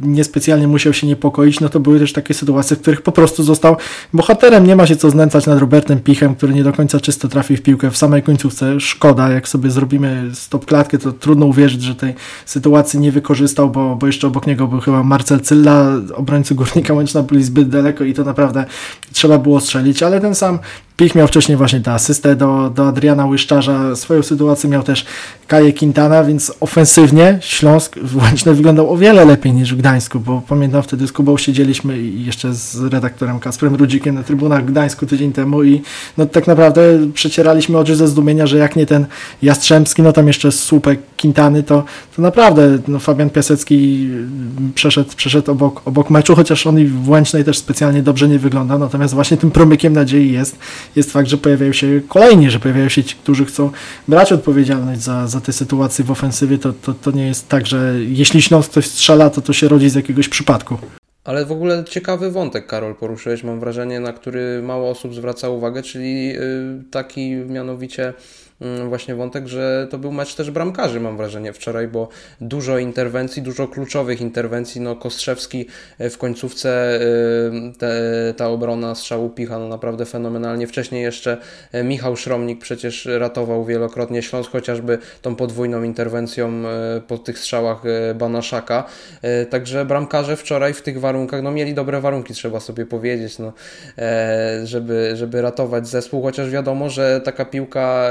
Speaker 3: niespecjalnie musiał się niepokoić, no to były też takie sytuacje, w których po prostu został bohaterem, nie ma się co znęcać nad Robertem Pichem, który nie do końca czysto trafi w piłkę w samej końcówce, szkoda, jak sobie zrobimy stop klatkę, to trudno uwierzyć, że tej sytuacji nie wykorzystał, bo, bo jeszcze obok niego był chyba Marcel Cylla, obrońcy Górnika Łęczna byli zbyt daleko i to naprawdę trzeba było strzelić, ale ten sam Pich miał wcześniej właśnie tę asystę do, do Adriana Łyszczarza, swoją sytuację miał też Kaje Quintana, więc ofensywnie Śląsk Łęczny wyglądał o wiele lepiej niż w Gdańsku, bo pamiętam wtedy z Kubą siedzieliśmy jeszcze z redaktorem Kasprem Rudzikiem na trybunach w Gdańsku tydzień temu i no tak naprawdę przecieraliśmy oczy ze zdumienia, że jak nie ten Jastrzębski, no tam jeszcze słupek Quintany, to, to naprawdę no Fabian Piasecki przeszedł, przeszedł obok, obok meczu, chociaż on i w Łęcznej też specjalnie dobrze nie wygląda, natomiast właśnie tym promykiem nadziei jest jest fakt, że pojawiają się kolejni, że pojawiają się ci, którzy chcą brać odpowiedzialność za, za te sytuacje w ofensywie, to, to, to nie jest tak, że jeśli Śląsk ktoś strzela, to to się rodzi z jakiegoś przypadku.
Speaker 4: Ale w ogóle ciekawy wątek, Karol, poruszyłeś, mam wrażenie, na który mało osób zwraca uwagę, czyli y, taki mianowicie właśnie wątek, że to był mecz też bramkarzy, mam wrażenie, wczoraj, bo dużo interwencji, dużo kluczowych interwencji. No, Kostrzewski e, w końcówce, e, te, ta obrona strzału Picha, no naprawdę fenomenalnie. Wcześniej jeszcze e, Michał Szromnik przecież ratował wielokrotnie Śląsk, chociażby tą podwójną interwencją po tych strzałach Banaszaka. Także bramkarze wczoraj w tych warunkach, no mieli dobre warunki, trzeba sobie powiedzieć, no, żeby, żeby ratować zespół, chociaż wiadomo, że taka piłka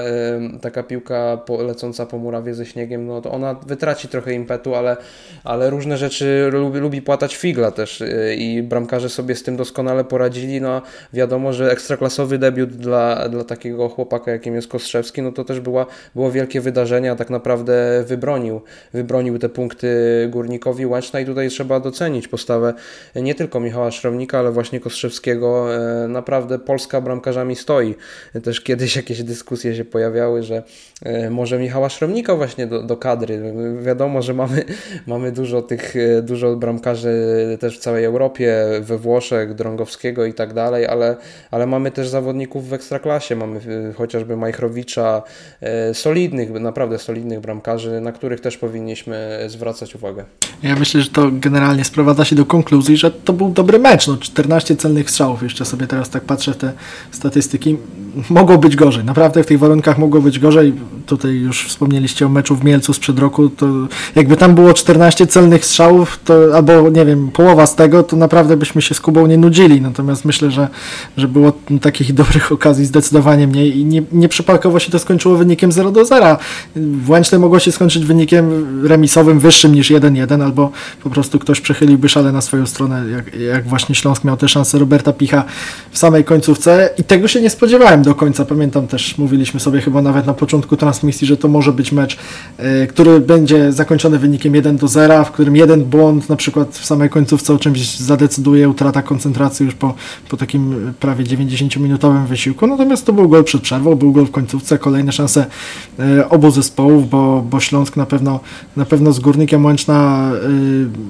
Speaker 4: taka piłka lecąca po murawie ze śniegiem, no to ona wytraci trochę impetu, ale, ale różne rzeczy lubi, lubi płatać figla też y, i bramkarze sobie z tym doskonale poradzili. No wiadomo, że ekstraklasowy debiut dla, dla takiego chłopaka, jakim jest Kostrzewski, no to też była, było wielkie wydarzenie, a tak naprawdę wybronił, wybronił te punkty Górnikowi Łęczna i tutaj trzeba docenić postawę nie tylko Michała Szromnika, ale właśnie Kostrzewskiego. E, naprawdę Polska bramkarzami stoi. Też kiedyś jakieś dyskusje się pojawiały że e, może Michała Szromnika właśnie do, do kadry. Wiadomo, że mamy, mamy dużo tych, e, dużo bramkarzy też w całej Europie, we Włoszech, Drągowskiego i tak dalej, ale, ale mamy też zawodników w Ekstraklasie. Mamy e, chociażby Majchrowicza, solidnych, naprawdę solidnych bramkarzy, na których też powinniśmy zwracać uwagę.
Speaker 3: Ja myślę, że to generalnie sprowadza się do konkluzji, że to był dobry mecz. No, 14 celnych strzałów, jeszcze sobie teraz tak patrzę w te statystyki. Mogło być gorzej. Naprawdę w tych warunkach mogło być gorzej. Tutaj już wspomnieliście o meczu w Mielcu sprzed roku, to jakby tam było 14 celnych strzałów, to albo nie wiem, połowa z tego, to naprawdę byśmy się z Kubą nie nudzili. Natomiast myślę, że, że było takich dobrych okazji zdecydowanie mniej i nie, nieprzypadkowo się to skończyło wynikiem 0 do 0. W Łęcznej mogło się skończyć wynikiem remisowym wyższym niż 1-1, albo po prostu ktoś przechyliłby szale na swoją stronę, jak, jak właśnie Śląsk miał tę szansę Roberta Picha w samej końcówce i tego się nie spodziewałem do końca. Pamiętam też, mówiliśmy sobie chyba nawet na początku transmisji, że to może być mecz, yy, który będzie zakończony wynikiem 1 do 0, w którym jeden błąd na przykład w samej końcówce o czymś zadecyduje, utrata koncentracji już po, po takim prawie 90-minutowym wysiłku. Natomiast to był gol przed przerwą, był gol w końcówce, kolejne szanse yy, obu zespołów, bo, bo Śląsk na pewno, na pewno z Górnikiem Łęczna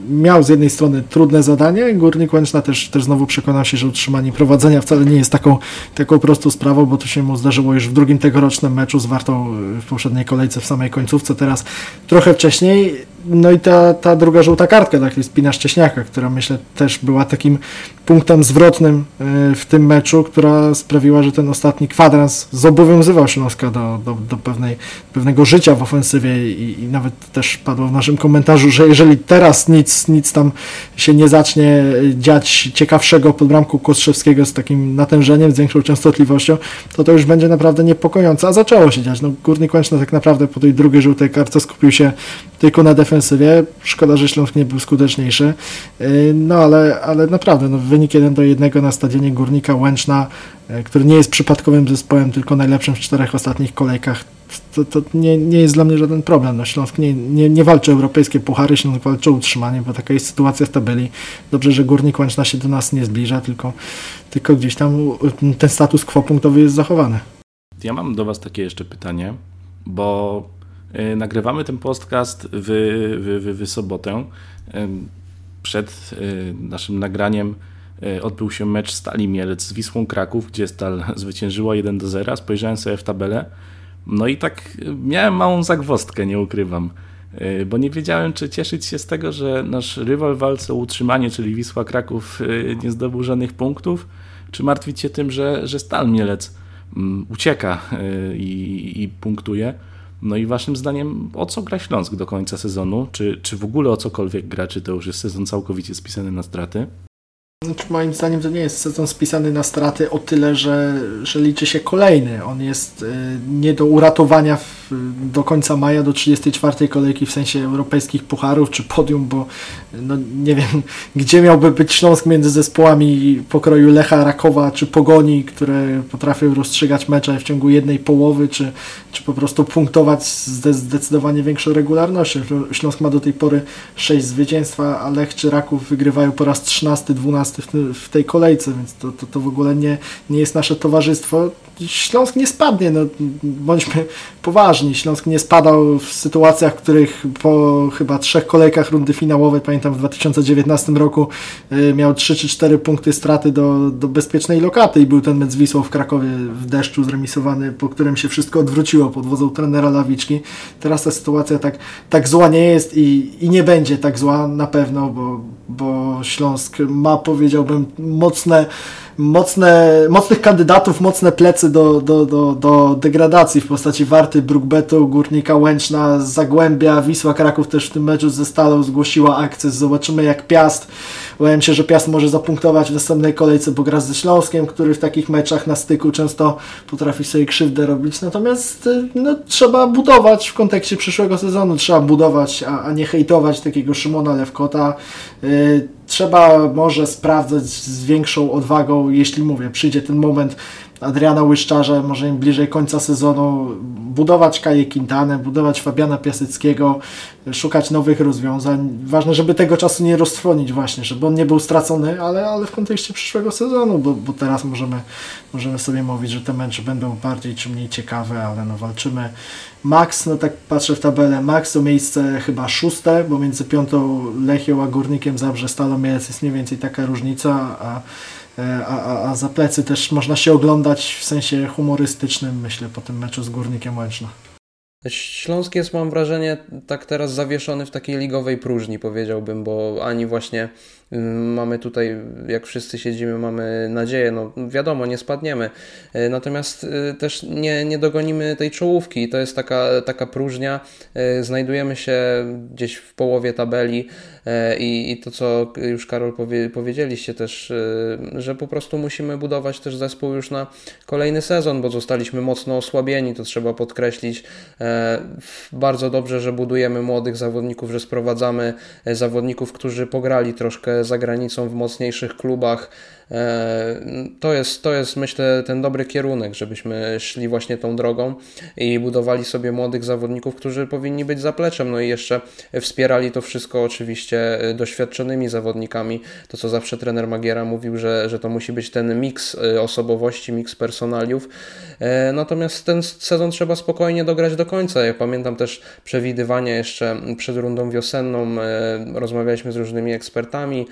Speaker 3: yy, miał z jednej strony trudne zadanie, Górnik Łęczna też, też znowu przekonał się, że utrzymanie prowadzenia wcale nie jest taką, taką prostą sprawą, bo to się mu zdarzyło już w drugim tegorocznym meczu z Wartą w poprzedniej kolejce w samej końcówce, teraz trochę wcześniej. No i ta, ta druga żółta kartka dla Crispina Szcześniaka, która myślę też była takim punktem zwrotnym w tym meczu, która sprawiła, że ten ostatni kwadrans zobowiązywał Śląska do, do, do pewnej, pewnego życia w ofensywie i, i nawet też padło w naszym komentarzu, że jeżeli teraz nic, nic tam się nie zacznie dziać ciekawszego pod bramką Kostrzewskiego z takim natężeniem, z większą częstotliwością, to to już będzie naprawdę niepokojące, a zaczęło się dziać. No, Górnik Łęczna tak naprawdę po tej drugiej żółtej kartce skupił się tylko na defensywie. Szkoda, że Śląsk nie był skuteczniejszy. No ale, ale naprawdę, no, wynik 1 do 1 na stadionie Górnika Łęczna, który nie jest przypadkowym zespołem, tylko najlepszym w czterech ostatnich kolejkach, to, to nie, nie jest dla mnie żaden problem. No, Śląsk nie, nie, nie walczy o europejskie puchary, Śląsk walczy o utrzymanie, bo taka jest sytuacja w tabeli. Dobrze, że Górnik Łęczna się do nas nie zbliża, tylko, tylko gdzieś tam ten status quo punktowy jest zachowany.
Speaker 2: Ja mam do Was takie jeszcze pytanie, bo nagrywamy ten podcast w, w, w, w sobotę. Y, przed y, naszym nagraniem odbył się mecz Stali Mielec z Wisłą Kraków, gdzie Stal zwyciężyła 1 do 0. Spojrzałem sobie w tabelę no i tak miałem małą zagwostkę, nie ukrywam, bo nie wiedziałem, czy cieszyć się z tego, że nasz rywal w walce o utrzymanie, czyli Wisła Kraków, nie zdobył żadnych punktów, czy martwić się tym, że, że Stal Mielec mm, ucieka i, i punktuje. No i waszym zdaniem, o co gra Śląsk do końca sezonu? Czy, czy w ogóle o cokolwiek gra? Czy to już jest sezon całkowicie spisany na straty?
Speaker 3: Znaczy, moim zdaniem to nie jest sezon spisany na straty o tyle, że, że liczy się kolejny. On jest y, nie do uratowania w, do końca maja, do 34 kolejki w sensie europejskich pucharów czy podium, bo no, nie wiem, gdzie miałby być Śląsk między zespołami pokroju Lecha, Rakowa czy Pogoni, które potrafią rozstrzygać mecze w ciągu jednej połowy, czy, czy po prostu punktować z zdecydowanie większą regularnością. Śląsk ma do tej pory 6 zwycięstwa, a Lech czy Raków wygrywają po raz 13, 12 w, w tej kolejce, więc to, to, to w ogóle nie, nie jest nasze towarzystwo. Śląsk nie spadnie, no, bądźmy poważni. Śląsk nie spadał w sytuacjach, w których po chyba trzech kolejkach rundy finałowej, pamiętam w 2019 roku, y, miał 3 czy 4 punkty straty do, do bezpiecznej lokaty i był ten mecz z Wisłą w Krakowie w deszczu zremisowany, po którym się wszystko odwróciło pod wodzą trenera Lawiczki. Teraz ta sytuacja tak, tak zła nie jest i, i nie będzie tak zła na pewno, bo, bo Śląsk ma, powiedziałbym, mocne mocne, mocnych kandydatów, mocne plecy do, do, do, do degradacji w postaci Warty, Brookbetu, Górnika Łęczna, Zagłębia, Wisła Kraków też w tym meczu ze Stalą zgłosiła akcję. Zobaczymy jak Piast. Obawiam się, że Piast może zapunktować w następnej kolejce, bo gra ze Śląskiem, który w takich meczach na styku często potrafi sobie krzywdę robić. Natomiast no, trzeba budować w kontekście przyszłego sezonu, trzeba budować, a, a nie hejtować takiego Szymona Lewkota. Yy, trzeba może sprawdzać z większą odwagą, jeśli mówię, przyjdzie ten moment Adriana Łyszczarza, może im bliżej końca sezonu, budować Kaję Quintanę, budować Fabiana Piaseckiego, szukać nowych rozwiązań. Ważne, żeby tego czasu nie roztrwonić właśnie, żeby on nie był stracony, ale, ale w kontekście przyszłego sezonu, bo, bo teraz możemy, możemy sobie mówić, że te mecze będą bardziej czy mniej ciekawe, ale no walczymy. Max, no tak patrzę w tabelę, Max to miejsce chyba szóste, bo między piątą Lechią a Górnikiem Zabrze Stalą jest mniej więcej taka różnica, a a, a, a za plecy też można się oglądać w sensie humorystycznym, myślę, po tym meczu z Górnikiem Łęczna.
Speaker 4: Śląsk jest, mam wrażenie, tak teraz zawieszony w takiej ligowej próżni, powiedziałbym, bo ani właśnie mamy tutaj, jak wszyscy siedzimy, mamy nadzieję, no wiadomo, nie spadniemy. Natomiast też nie, nie dogonimy tej czołówki. To jest taka, taka próżnia. Znajdujemy się gdzieś w połowie tabeli i, i to, co już Karol powie, powiedzieliście też, że po prostu musimy budować też zespół już na kolejny sezon, bo zostaliśmy mocno osłabieni, to trzeba podkreślić. Bardzo dobrze, że budujemy młodych zawodników, że sprowadzamy zawodników, którzy pograli troszkę za granicą w mocniejszych klubach. E, to jest, to jest myślę ten dobry kierunek, żebyśmy szli właśnie tą drogą i budowali sobie młodych zawodników, którzy powinni być zapleczem, no i jeszcze wspierali to wszystko oczywiście doświadczonymi zawodnikami. To co zawsze trener Magiera mówił, że, że to musi być ten miks e, osobowości, miks personaliów. E, natomiast ten sezon trzeba spokojnie dograć do końca. Ja pamiętam też przewidywania jeszcze przed rundą wiosenną, rozmawialiśmy z różnymi ekspertami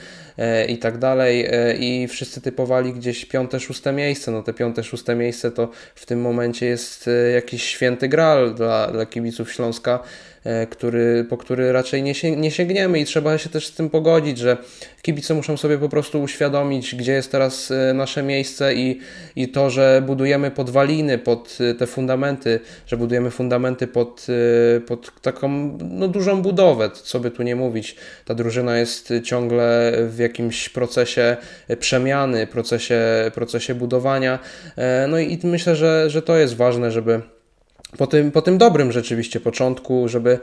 Speaker 4: i tak dalej i wszyscy wszyscy typowali gdzieś piąte, szóste miejsce. No te piąte, szóste miejsce to w tym momencie jest e, jakiś święty gral dla, dla kibiców Śląska. E, który, po który raczej nie, nie sięgniemy i trzeba się też z tym pogodzić, że kibice muszą sobie po prostu uświadomić, gdzie jest teraz e, nasze miejsce i, i to, że budujemy podwaliny pod e, te fundamenty, że budujemy fundamenty pod, pod taką no, dużą budowę, co by tu nie mówić. Ta drużyna jest ciągle w jakimś procesie przemiany, procesie, procesie budowania. No i myślę, że, że to jest ważne, żeby po tym, po tym dobrym rzeczywiście początku, żeby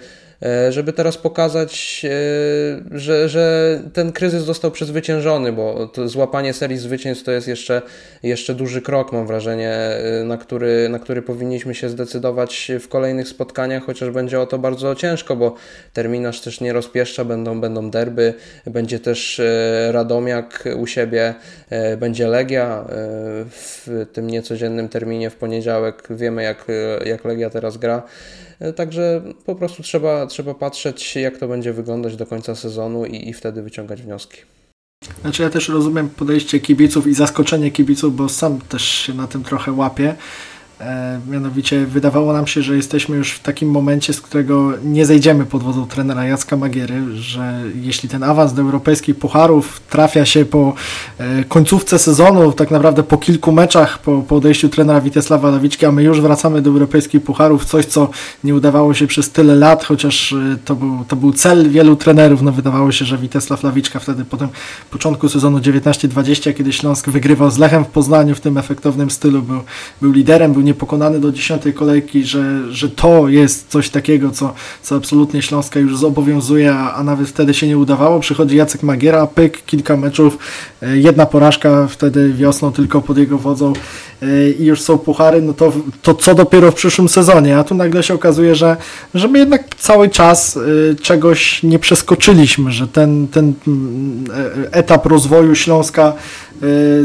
Speaker 4: żeby teraz pokazać, e, że, że ten kryzys został przezwyciężony, bo złapanie serii zwycięstw to jest jeszcze, jeszcze duży krok, mam wrażenie, e, na który, na który powinniśmy się zdecydować w kolejnych spotkaniach, chociaż będzie o to bardzo ciężko, bo terminarz też nie rozpieszcza, będą, będą derby, będzie też Radomiak u siebie, będzie Legia w tym niecodziennym terminie w poniedziałek. Wiemy, jak, jak Legia teraz gra. E, także po prostu trzeba, trzeba patrzeć, jak to będzie wyglądać do końca sezonu i, i wtedy wyciągać wnioski.
Speaker 3: Znaczy ja też rozumiem podejście kibiców i zaskoczenie kibiców, bo sam też się na tym trochę łapię. E, mianowicie wydawało nam się, że jesteśmy już w takim momencie, z którego nie zejdziemy pod wodą trenera Jacka Magiery, że jeśli ten awans do europejskich pucharów trafia się po e, końcówce sezonu, tak naprawdę po kilku meczach, po, po odejściu trenera Witesława Lawiczki, a my już wracamy do europejskich pucharów, coś co nie udawało się przez tyle lat, chociaż e, to był, to był cel wielu trenerów, no wydawało się, że Witesław Lawiczka wtedy po tym początku sezonu 19-20, kiedy Śląsk wygrywał z Lechem w Poznaniu w tym efektownym stylu, był, był liderem, był niepokonany do dziesiątej kolejki, że, że to jest coś takiego, co, co absolutnie Śląska już zobowiązuje, a, a nawet wtedy się nie udawało. Przychodzi Jacek Magiera, pyk, kilka meczów, e, jedna porażka wtedy wiosną tylko pod jego wodzą e, i już są puchary, no to, to co dopiero w przyszłym sezonie, a tu nagle się okazuje, że, że my jednak cały czas e, czegoś nie przeskoczyliśmy, że ten, ten mm, etap rozwoju Śląska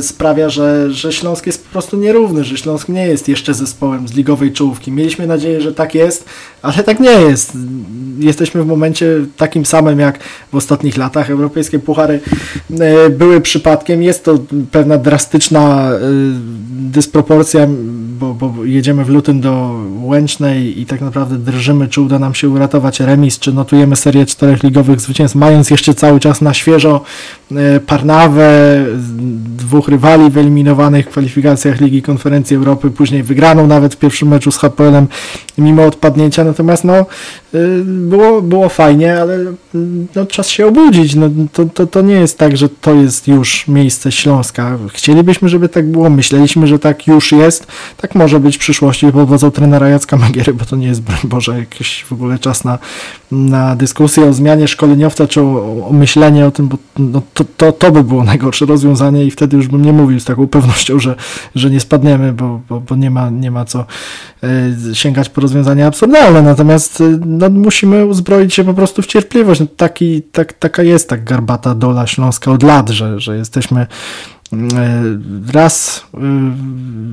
Speaker 3: sprawia, że, że Śląsk jest po prostu nierówny, że Śląsk nie jest jeszcze zespołem z ligowej czołówki. Mieliśmy nadzieję, że tak jest, ale tak nie jest. Jesteśmy w momencie takim samym jak w ostatnich latach. Europejskie puchary e, były przypadkiem. Jest to pewna drastyczna e, dysproporcja, bo, bo jedziemy w lutym do Łęcznej i tak naprawdę drżymy, czy uda nam się uratować remis, czy notujemy serię czterech ligowych zwycięstw, mając jeszcze cały czas na świeżo e, Parnawę, dwóch rywali wyeliminowanych w kwalifikacjach Ligi Konferencji Europy, później wygraną nawet w pierwszym meczu z HPL-em mimo odpadnięcia, natomiast no y, było, było fajnie, ale no, czas się obudzić. No, to, to, to nie jest tak, że to jest już miejsce Śląska. Chcielibyśmy, żeby tak było, myśleliśmy, że tak już jest. Tak może być w przyszłości pod wodzą trenera Jacka Magiery, bo to nie jest, Boże, jakiś w ogóle czas na, na dyskusję o zmianie szkoleniowca, czy o, o myślenie o tym, bo no, to, to, to by było najgorsze rozwiązanie i wtedy już bym nie mówił z taką pewnością, że, że nie spadniemy, bo, bo, bo nie, ma, nie ma co y, sięgać po rozwiązania absurdalne. Natomiast y, no, musimy uzbroić się po prostu w cierpliwość. No, taki, tak, taka jest tak garbata dola śląska od lat, że, że jesteśmy raz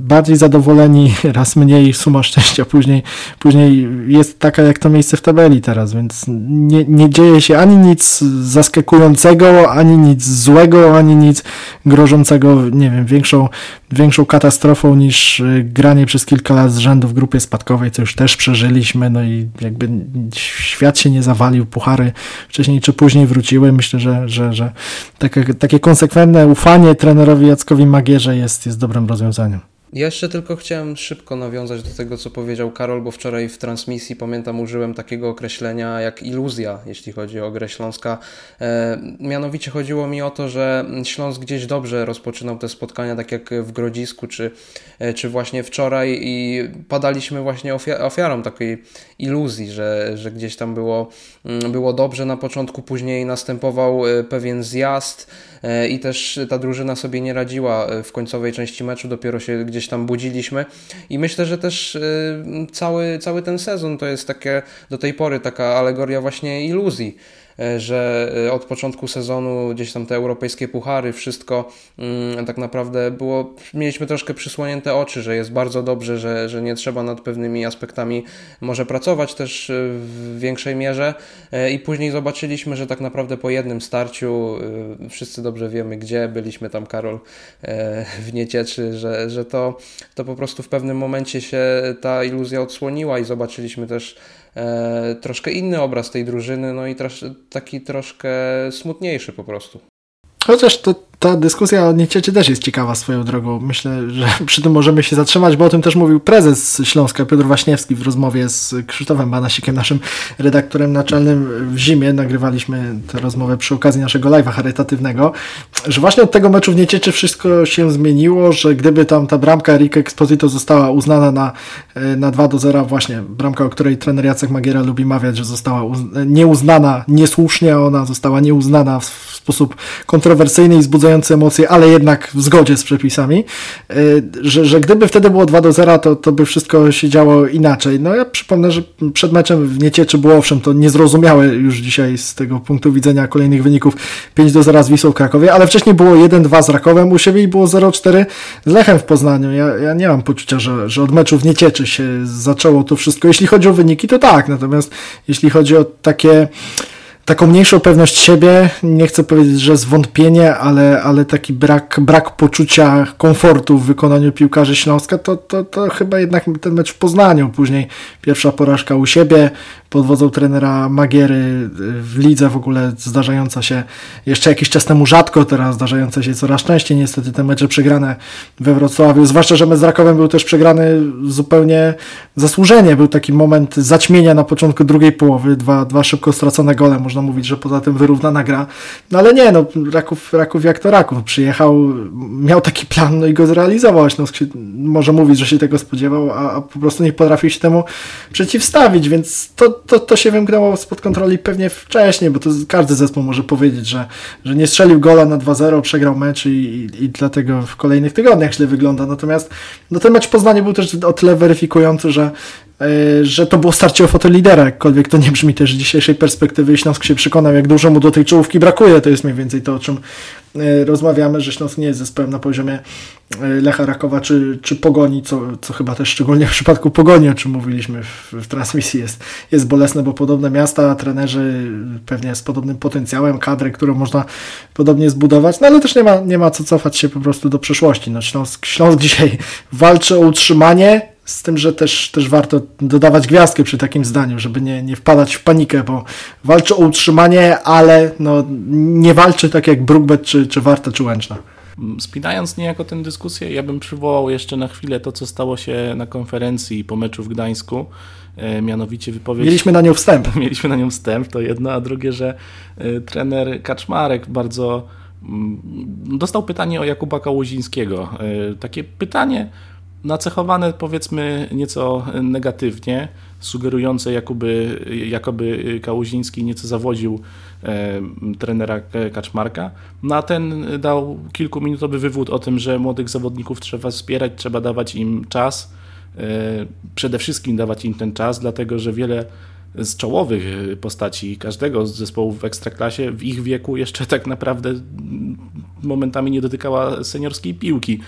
Speaker 3: bardziej zadowoleni, raz mniej, suma szczęścia później, później jest taka jak to miejsce w tabeli teraz, więc nie, nie dzieje się ani nic zaskakującego, ani nic złego, ani nic grożącego, nie wiem, większą, większą katastrofą niż granie przez kilka lat z rzędu w grupie spadkowej, co już też przeżyliśmy, no i jakby świat się nie zawalił, puchary wcześniej czy później wróciły. Myślę, że, że, że takie, takie konsekwentne ufanie trenerowi Jackowi Magierze jest, jest dobrym rozwiązaniem.
Speaker 4: Ja jeszcze tylko chciałem szybko nawiązać do tego, co powiedział Karol, bo wczoraj w transmisji, pamiętam, użyłem takiego określenia jak iluzja, jeśli chodzi o grę Śląska. E, mianowicie chodziło mi o to, że Śląsk gdzieś dobrze rozpoczynał te spotkania, tak jak w Grodzisku, czy, e, czy właśnie wczoraj i padaliśmy właśnie ofiarą takiej iluzji, że, że gdzieś tam było, mm, było dobrze na początku, później następował e, pewien zjazd i też ta drużyna sobie nie radziła e, w końcowej części meczu, dopiero się gdzieś tam budziliśmy i myślę, że też cały, cały ten sezon to jest takie do tej pory taka alegoria właśnie iluzji. E, że e, od początku sezonu gdzieś tam te europejskie puchary, wszystko mm, tak naprawdę było, mieliśmy troszkę przysłonięte oczy, że jest bardzo dobrze, że, że nie trzeba nad pewnymi aspektami może pracować też e, w większej mierze i później zobaczyliśmy, że tak naprawdę po jednym starciu wszyscy dobrze wiemy gdzie, byliśmy tam Karol w Niecieczy, że, że to, to po prostu w pewnym momencie się ta iluzja odsłoniła i zobaczyliśmy też troszkę inny obraz tej drużyny, no i taki troszkę smutniejszy po prostu.
Speaker 3: Chociaż to ta dyskusja o Niecieczy też jest ciekawa swoją drogą. Myślę, że przy tym możemy się zatrzymać, bo o tym też mówił prezes Śląska Piotr Waśniewski w rozmowie z Krzysztofem Banasikiem, naszym redaktorem naczelnym w zimie. Nagrywaliśmy tę rozmowę przy okazji naszego live'a charytatywnego, że właśnie od tego meczu w Niecieczy wszystko się zmieniło, że gdyby tam ta bramka Rick Exposito została uznana na, na 2 do 0, właśnie bramka, o której trener Jacek Magiera lubi mawiać, że została nieuznana niesłusznie, ona została nieuznana w sposób kontrowersyjny i wzbudzający emocje, ale jednak w zgodzie z przepisami, y, że, że gdyby wtedy było 2 do 0, to, to by wszystko się działo inaczej. No ja przypomnę, że przed meczem w Niecieczy było owszem, to niezrozumiałe już dzisiaj z tego punktu widzenia kolejnych wyników 5 do 0 z Wisłą Krakowie, ale wcześniej było 1-2 z Rakowem u siebie i było 0-4 z Lechem w Poznaniu. Ja, ja nie mam poczucia, że, że od meczu w Niecieczy się zaczęło to wszystko. Jeśli chodzi o wyniki, to tak, natomiast jeśli chodzi o takie taką mniejszą pewność siebie, nie chcę powiedzieć, że zwątpienie, ale, ale taki brak, brak poczucia komfortu w wykonaniu piłkarzy Śląska, to, to, to chyba jednak ten mecz w Poznaniu, później pierwsza porażka u siebie, pod wodzą trenera Magiery w lidze w ogóle zdarzająca się jeszcze jakiś czas temu rzadko, teraz zdarzająca się coraz częściej. Niestety te mecze przegrane we Wrocławiu, zwłaszcza, że mecz z Rakowem był też przegrany zupełnie zasłużenie, był taki moment zaćmienia na początku drugiej połowy, dwa, dwa szybko stracone gole, można mówić, że poza tym wyrównana gra, no ale nie, no Raków, Raków jak to Raków, przyjechał, miał taki plan, no i go zrealizował, no, może mówić, że się tego spodziewał, a, a po prostu nie potrafił się temu przeciwstawić, więc to, to, to się wymknęło spod kontroli pewnie wcześniej, bo to każdy zespół może powiedzieć, że, że nie strzelił gola na 2-0, przegrał mecz i, i, i, dlatego w kolejnych tygodniach źle wygląda. Natomiast no, ten mecz w Poznaniu był też o tyle weryfikujący, że że to było starcie o fotolidera, jakkolwiek to nie brzmi też z dzisiejszej perspektywy. Śląsk się przekonał, jak dużo mu do tej czołówki brakuje. To jest mniej więcej to, o czym e, rozmawiamy, że Śląsk nie jest zespołem na poziomie e, Lecha Rakowa czy, czy Pogoni, co, co chyba też szczególnie w przypadku Pogoni, o czym mówiliśmy w, w transmisji, jest, jest bolesne, bo podobne miasta, trenerzy pewnie z podobnym potencjałem, kadry, którą można podobnie zbudować, no ale też nie ma, nie ma co cofać się po prostu do przeszłości. No, Śląsk, Śląsk dzisiaj walczy o utrzymanie, z tym, że też, też warto dodawać gwiazdkę przy takim zdaniu, żeby nie, nie wpadać w panikę, bo walczy o utrzymanie, ale no, nie walczy tak jak Brookbet czy, czy Warta czy Łęczna.
Speaker 2: Spinając niejako tę dyskusję, ja bym przywołał jeszcze na chwilę to, co stało się na konferencji po meczu w Gdańsku, e, mianowicie wypowiedź...
Speaker 3: Mieliśmy na nią wstęp.
Speaker 2: Mieliśmy na nią wstęp, to jedno, a drugie, że e, trener Kaczmarek bardzo mm, dostał pytanie o Jakuba Kałuzińskiego. E, takie pytanie nacechowane powiedzmy nieco negatywnie, sugerujące jakoby, jakoby Kałuziński nieco zawodził e, trenera Kaczmarka. No a ten dał kilkuminutowy wywód o tym, że młodych zawodników trzeba wspierać, trzeba dawać im czas, e, przede wszystkim dawać im ten czas, dlatego że wiele z czołowych postaci każdego z zespołów w Ekstraklasie w ich wieku jeszcze tak naprawdę momentami nie dotykała seniorskiej piłki.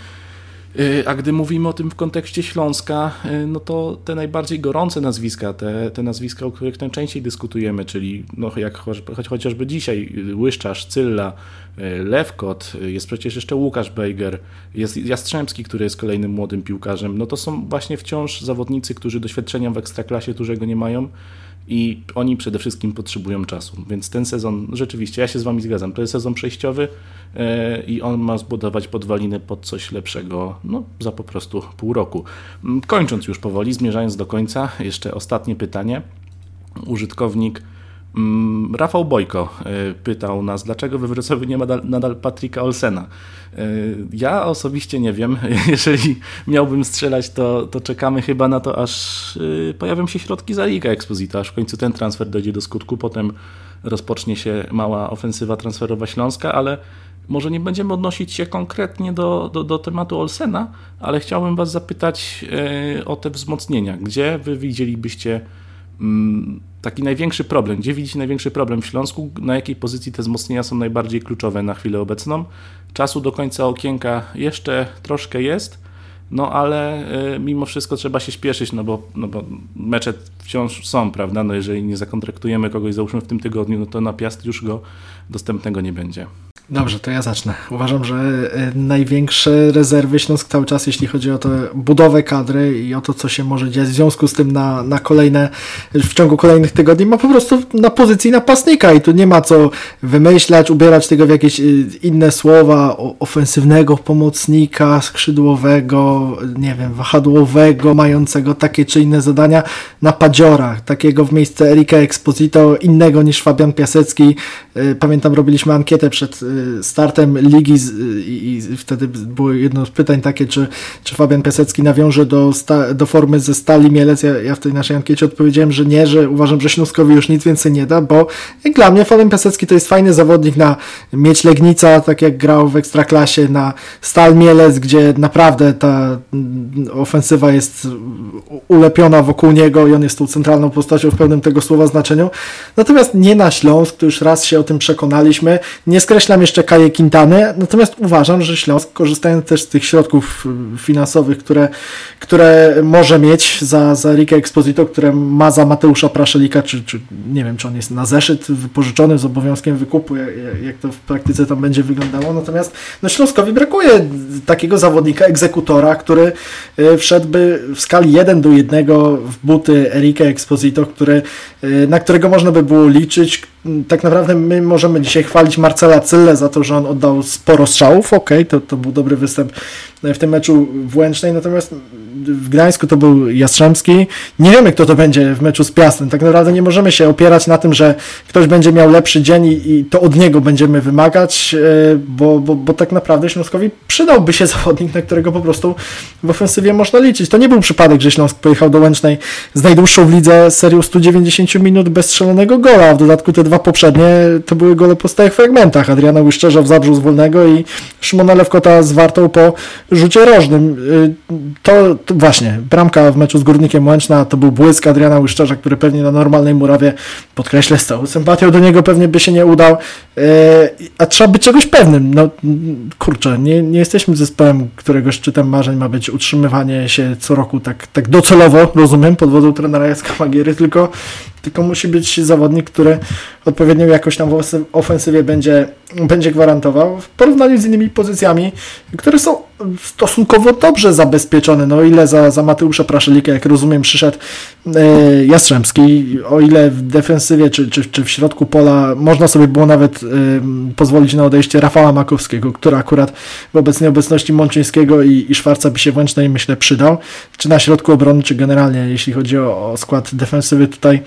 Speaker 2: Y, a gdy mówimy o tym w kontekście Śląska, y, no to te najbardziej gorące nazwiska, te, te nazwiska, o których najczęściej dyskutujemy, czyli no jak chociażby dzisiaj Łyszczarz, Cylla, Lewkot, jest przecież jeszcze Łukasz Bejger, jest Jastrzębski, który jest kolejnym młodym piłkarzem, no to są właśnie wciąż zawodnicy, którzy doświadczenia w ekstraklasie dużego nie mają i oni przede wszystkim potrzebują czasu. Więc ten sezon, rzeczywiście, ja się z Wami zgadzam, to jest sezon przejściowy e, i on ma zbudować podwaliny pod coś lepszego no, za po prostu pół roku. Mm, kończąc już powoli, zmierzając do końca, jeszcze ostatnie pytanie. Użytkownik Rafał Bojko e, pytał nas, dlaczego we Wrocławiu nie ma nadal Patryka Olsena. E, ja osobiście nie wiem. Jeżeli miałbym strzelać, to, to czekamy chyba na to, aż e, pojawią się środki za Liga Exposito, aż w końcu ten transfer dojdzie do skutku. Potem rozpocznie się mała ofensywa transferowa Śląska, ale może nie będziemy odnosić się konkretnie do, do, do tematu Olsena, ale chciałbym Was zapytać o te wzmocnienia. Gdzie Wy widzielibyście Mm, taki największy problem, gdzie widzicie największy problem w Śląsku, na jakiej pozycji te wzmocnienia są najbardziej kluczowe na chwilę obecną. Czasu do końca okienka jeszcze troszkę jest, no ale y, mimo wszystko trzeba się śpieszyć, no bo, no bo mecze wciąż są, prawda? No jeżeli nie zakontraktujemy kogoś, załóżmy w tym tygodniu, no to na Piast już go dostępnego nie będzie.
Speaker 3: Dobrze, to ja zacznę. Uważam, że e, największe rezerwy Śląsk cały czas, jeśli chodzi o tę budowę kadry i o to, co się może dziać w związku z tym na, na kolejne, w ciągu kolejnych tygodni, ma po prostu na pozycji napastnika i tu nie ma co wymyślać, ubierać tego w jakieś e, inne słowa, ofensywnego pomocnika, skrzydłowego, nie wiem, wahadłowego, mającego takie czy inne zadania na padziorach, takiego w miejsce Erika Exposito, innego niż Fabian Piasecki. E, pamiętam, robiliśmy ankietę przed startem ligi i, i wtedy było jedno z pytań takie, czy, czy Fabian Piasecki nawiąże do, sta, do formy ze Stali Mielec. Ja, ja w tej naszej ankiecie odpowiedziałem, że nie, że uważam, że Śląskowi już nic więcej nie da, bo jak dla mnie Fabian Piasecki to jest fajny zawodnik na mieć Legnica, tak jak grał w Ekstraklasie, na Stal Mielec, gdzie naprawdę ta ofensywa jest ulepiona wokół niego i on jest tą centralną postacią w pełnym tego słowa znaczeniu. Natomiast nie na Śląsk, to już raz się o tym przekonaliśmy. Nie skreślam jeszcze Kaję Quintany, natomiast uważam, że Śląsk, korzystając też z tych środków y, finansowych, które, które może mieć za, za Rikę Exposito, które ma za Mateusza Praszelika, czy, czy nie wiem, czy on jest na zeszyt wypożyczony z obowiązkiem wykupu, jak, jak to w praktyce tam będzie wyglądało. Natomiast no Śląskowi brakuje takiego zawodnika, egzekutora, który y, wszedłby w skali 1 do 1 w buty Erika Exposito, który, y, na którego można by było liczyć. Tak naprawdę my możemy dzisiaj chwalić Marcela Cylle za to, że on oddał sporo strzałów, ok, to, to był dobry występ w tym meczu w Łęcznej, natomiast w Gdańsku to był Jastrzębski. Nie wiemy, kto to będzie w meczu z Piastem. Tak naprawdę nie możemy się opierać na tym, że ktoś będzie miał lepszy dzień i, i to od niego będziemy wymagać, e, bo, bo, bo tak naprawdę Śląskowi przydałby się zawodnik, na którego po prostu w ofensywie można liczyć. To nie był przypadek, że Śląsk pojechał do Łęcznej z najdłuższą w lidze serią 190 minut bez strzelonego gola, a w dodatku te dwa poprzednie to były gole po stałych fragmentach. Adriana Łyszczerza w Zabrzu z wolnego i Szymona Lewkota z Wartą po rzucie rożnym. Y, to, to, właśnie, bramka w meczu z Górnikiem Łęczna to był błysk Adriana Łyszczerza, który pewnie na normalnej murawie, podkreślę z całą sympatią do niego pewnie by się nie udał, y, a trzeba być czegoś pewnym. No kurczę, nie, nie jesteśmy zespołem, którego szczytem marzeń ma być utrzymywanie się co roku tak, tak docelowo, rozumiem, pod wodą trenera Jacka Magiery, tylko tylko musi być zawodnik, który odpowiednią jakość tam w ofensywie będzie, będzie gwarantował w porównaniu z innymi pozycjami, które są stosunkowo dobrze zabezpieczone. No ile za, za Mateusza Praszelika, jak rozumiem, przyszedł e, Jastrzębski, o ile w defensywie czy, czy, czy w środku pola można sobie było nawet e, pozwolić na odejście Rafała Makowskiego, który akurat w obecnej obecności Mączyńskiego i, i Szwarca by się włącznie myślę przydał, czy na środku obrony, czy generalnie jeśli chodzi o, o skład defensywy tutaj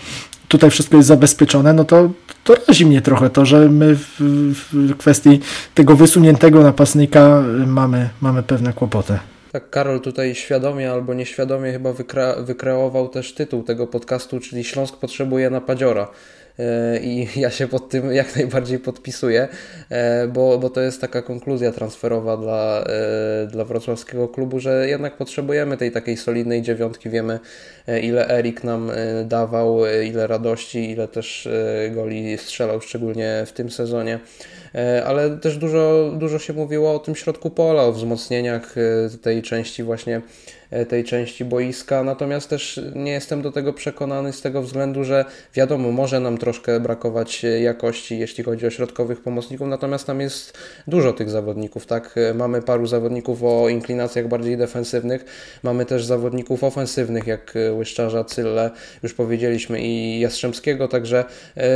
Speaker 3: tutaj wszystko jest zabezpieczone, no to, to razi mnie trochę to, że my w, w kwestii tego wysuniętego napastnika mamy, mamy pewne kłopoty.
Speaker 4: Tak, Karol tutaj świadomie albo nieświadomie chyba wykre wykreował też tytuł tego podcastu, czyli Śląsk potrzebuje napadziora. E, i ja się pod tym jak najbardziej podpisuję, e, bo, bo to jest taka konkluzja transferowa dla, e, dla wrocławskiego klubu, że jednak potrzebujemy tej takiej solidnej dziewiątki. Wiemy, ile Erik nam dawał, ile radości, ile też goli strzelał, szczególnie w tym sezonie. ale też dużo, dużo się mówiło o tym środku pola, o wzmocnieniach tej części właśnie tej części boiska, natomiast też nie jestem do tego przekonany z tego względu, że wiadomo, może nam troszkę brakować e, jakości, jeśli chodzi o środkowych pomocników, natomiast tam jest dużo tych zawodników, tak? E, mamy paru zawodników o inklinacjach bardziej defensywnych, mamy też zawodników ofensywnych, jak Łyszczarza, Cylle, już powiedzieliśmy, i Jastrzębskiego, także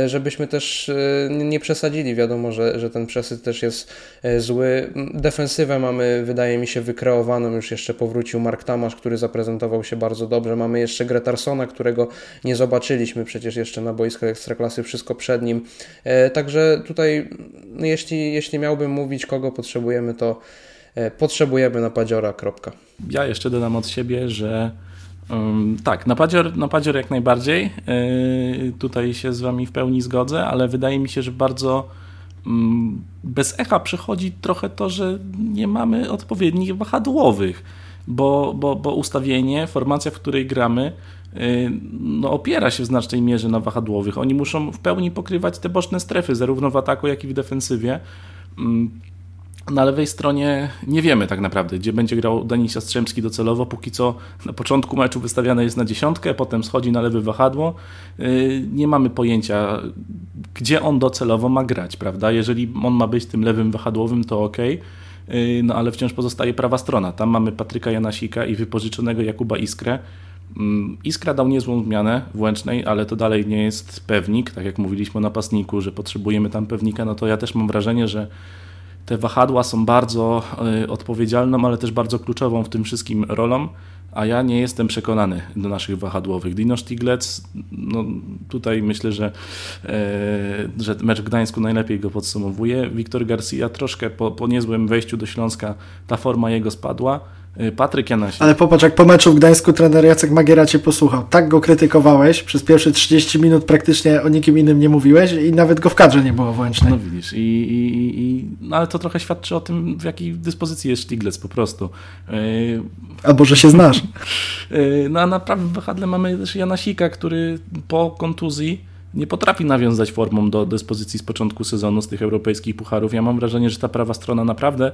Speaker 4: żebyśmy też nie przesadzili, wiadomo, że, że ten przesyt też jest zły. Defensywę mamy, wydaje mi się, wykreowaną, już jeszcze powrócił Mark Tam Tomasz, który zaprezentował się bardzo dobrze. Mamy jeszcze Gretarsona, którego nie zobaczyliśmy przecież jeszcze na boiskach Ekstraklasy, wszystko przed nim. E, także tutaj, no jeśli, jeśli miałbym mówić, kogo potrzebujemy, to e, potrzebujemy napadziora, kropka.
Speaker 2: Ja jeszcze dodam od siebie, że um, tak, napadzior, napadzior jak najbardziej. Yy, tutaj się z Wami w pełni zgodzę, ale wydaje mi się, że bardzo um, bez echa przychodzi trochę to, że nie mamy odpowiednich wahadłowych bo, bo, bo ustawienie, formacja, w której gramy, y, no, opiera się w znacznej mierze na wahadłowych. Oni muszą w pełni pokrywać te boczne strefy, zarówno w ataku, jak i w defensywie. Mm, na lewej stronie nie wiemy tak naprawdę, gdzie będzie grał Denis Jastrzębski docelowo. Póki co na początku meczu wystawiane jest na dziesiątkę, potem schodzi na lewe wahadło. Y, nie mamy pojęcia, gdzie on docelowo ma grać, prawda? Jeżeli on ma być tym lewym wahadłowym, to ok no ale wciąż pozostaje prawa strona. Tam mamy Patryka Janasika i wypożyczonego Jakuba Iskrę. Mm, Iskra dał niezłą zmianę w Łęcznej, ale to dalej nie jest pewnik, tak jak mówiliśmy o napastniku, że potrzebujemy tam pewnika, no to ja też mam wrażenie, że te wahadła są bardzo y, odpowiedzialną, ale też bardzo kluczową w tym wszystkim rolą a ja nie jestem przekonany do naszych wahadłowych. Dino Stiglec, no tutaj myślę, że, e, że mecz w Gdańsku najlepiej go podsumowuje. Wiktor Garcia troszkę po, po niezłym wejściu do Śląska ta forma jego spadła. Y, Patryk Janasik.
Speaker 3: Ale popatrz, jak po meczu w Gdańsku trener Jacek Magiera cię posłuchał. Tak go krytykowałeś, przez pierwsze 30 minut praktycznie o nikim innym nie mówiłeś i nawet go w kadrze nie było włącznej.
Speaker 2: No widzisz, i, i, i, no ale to trochę świadczy o tym, w jakiej dyspozycji jest Stiglec po prostu. Yy...
Speaker 3: Albo, że się znasz.
Speaker 2: Yy, no a na prawym wahadle mamy też Janasika, który po kontuzji nie potrafi nawiązać formą do dyspozycji z początku sezonu z tych europejskich pucharów. Ja mam wrażenie, że ta prawa strona naprawdę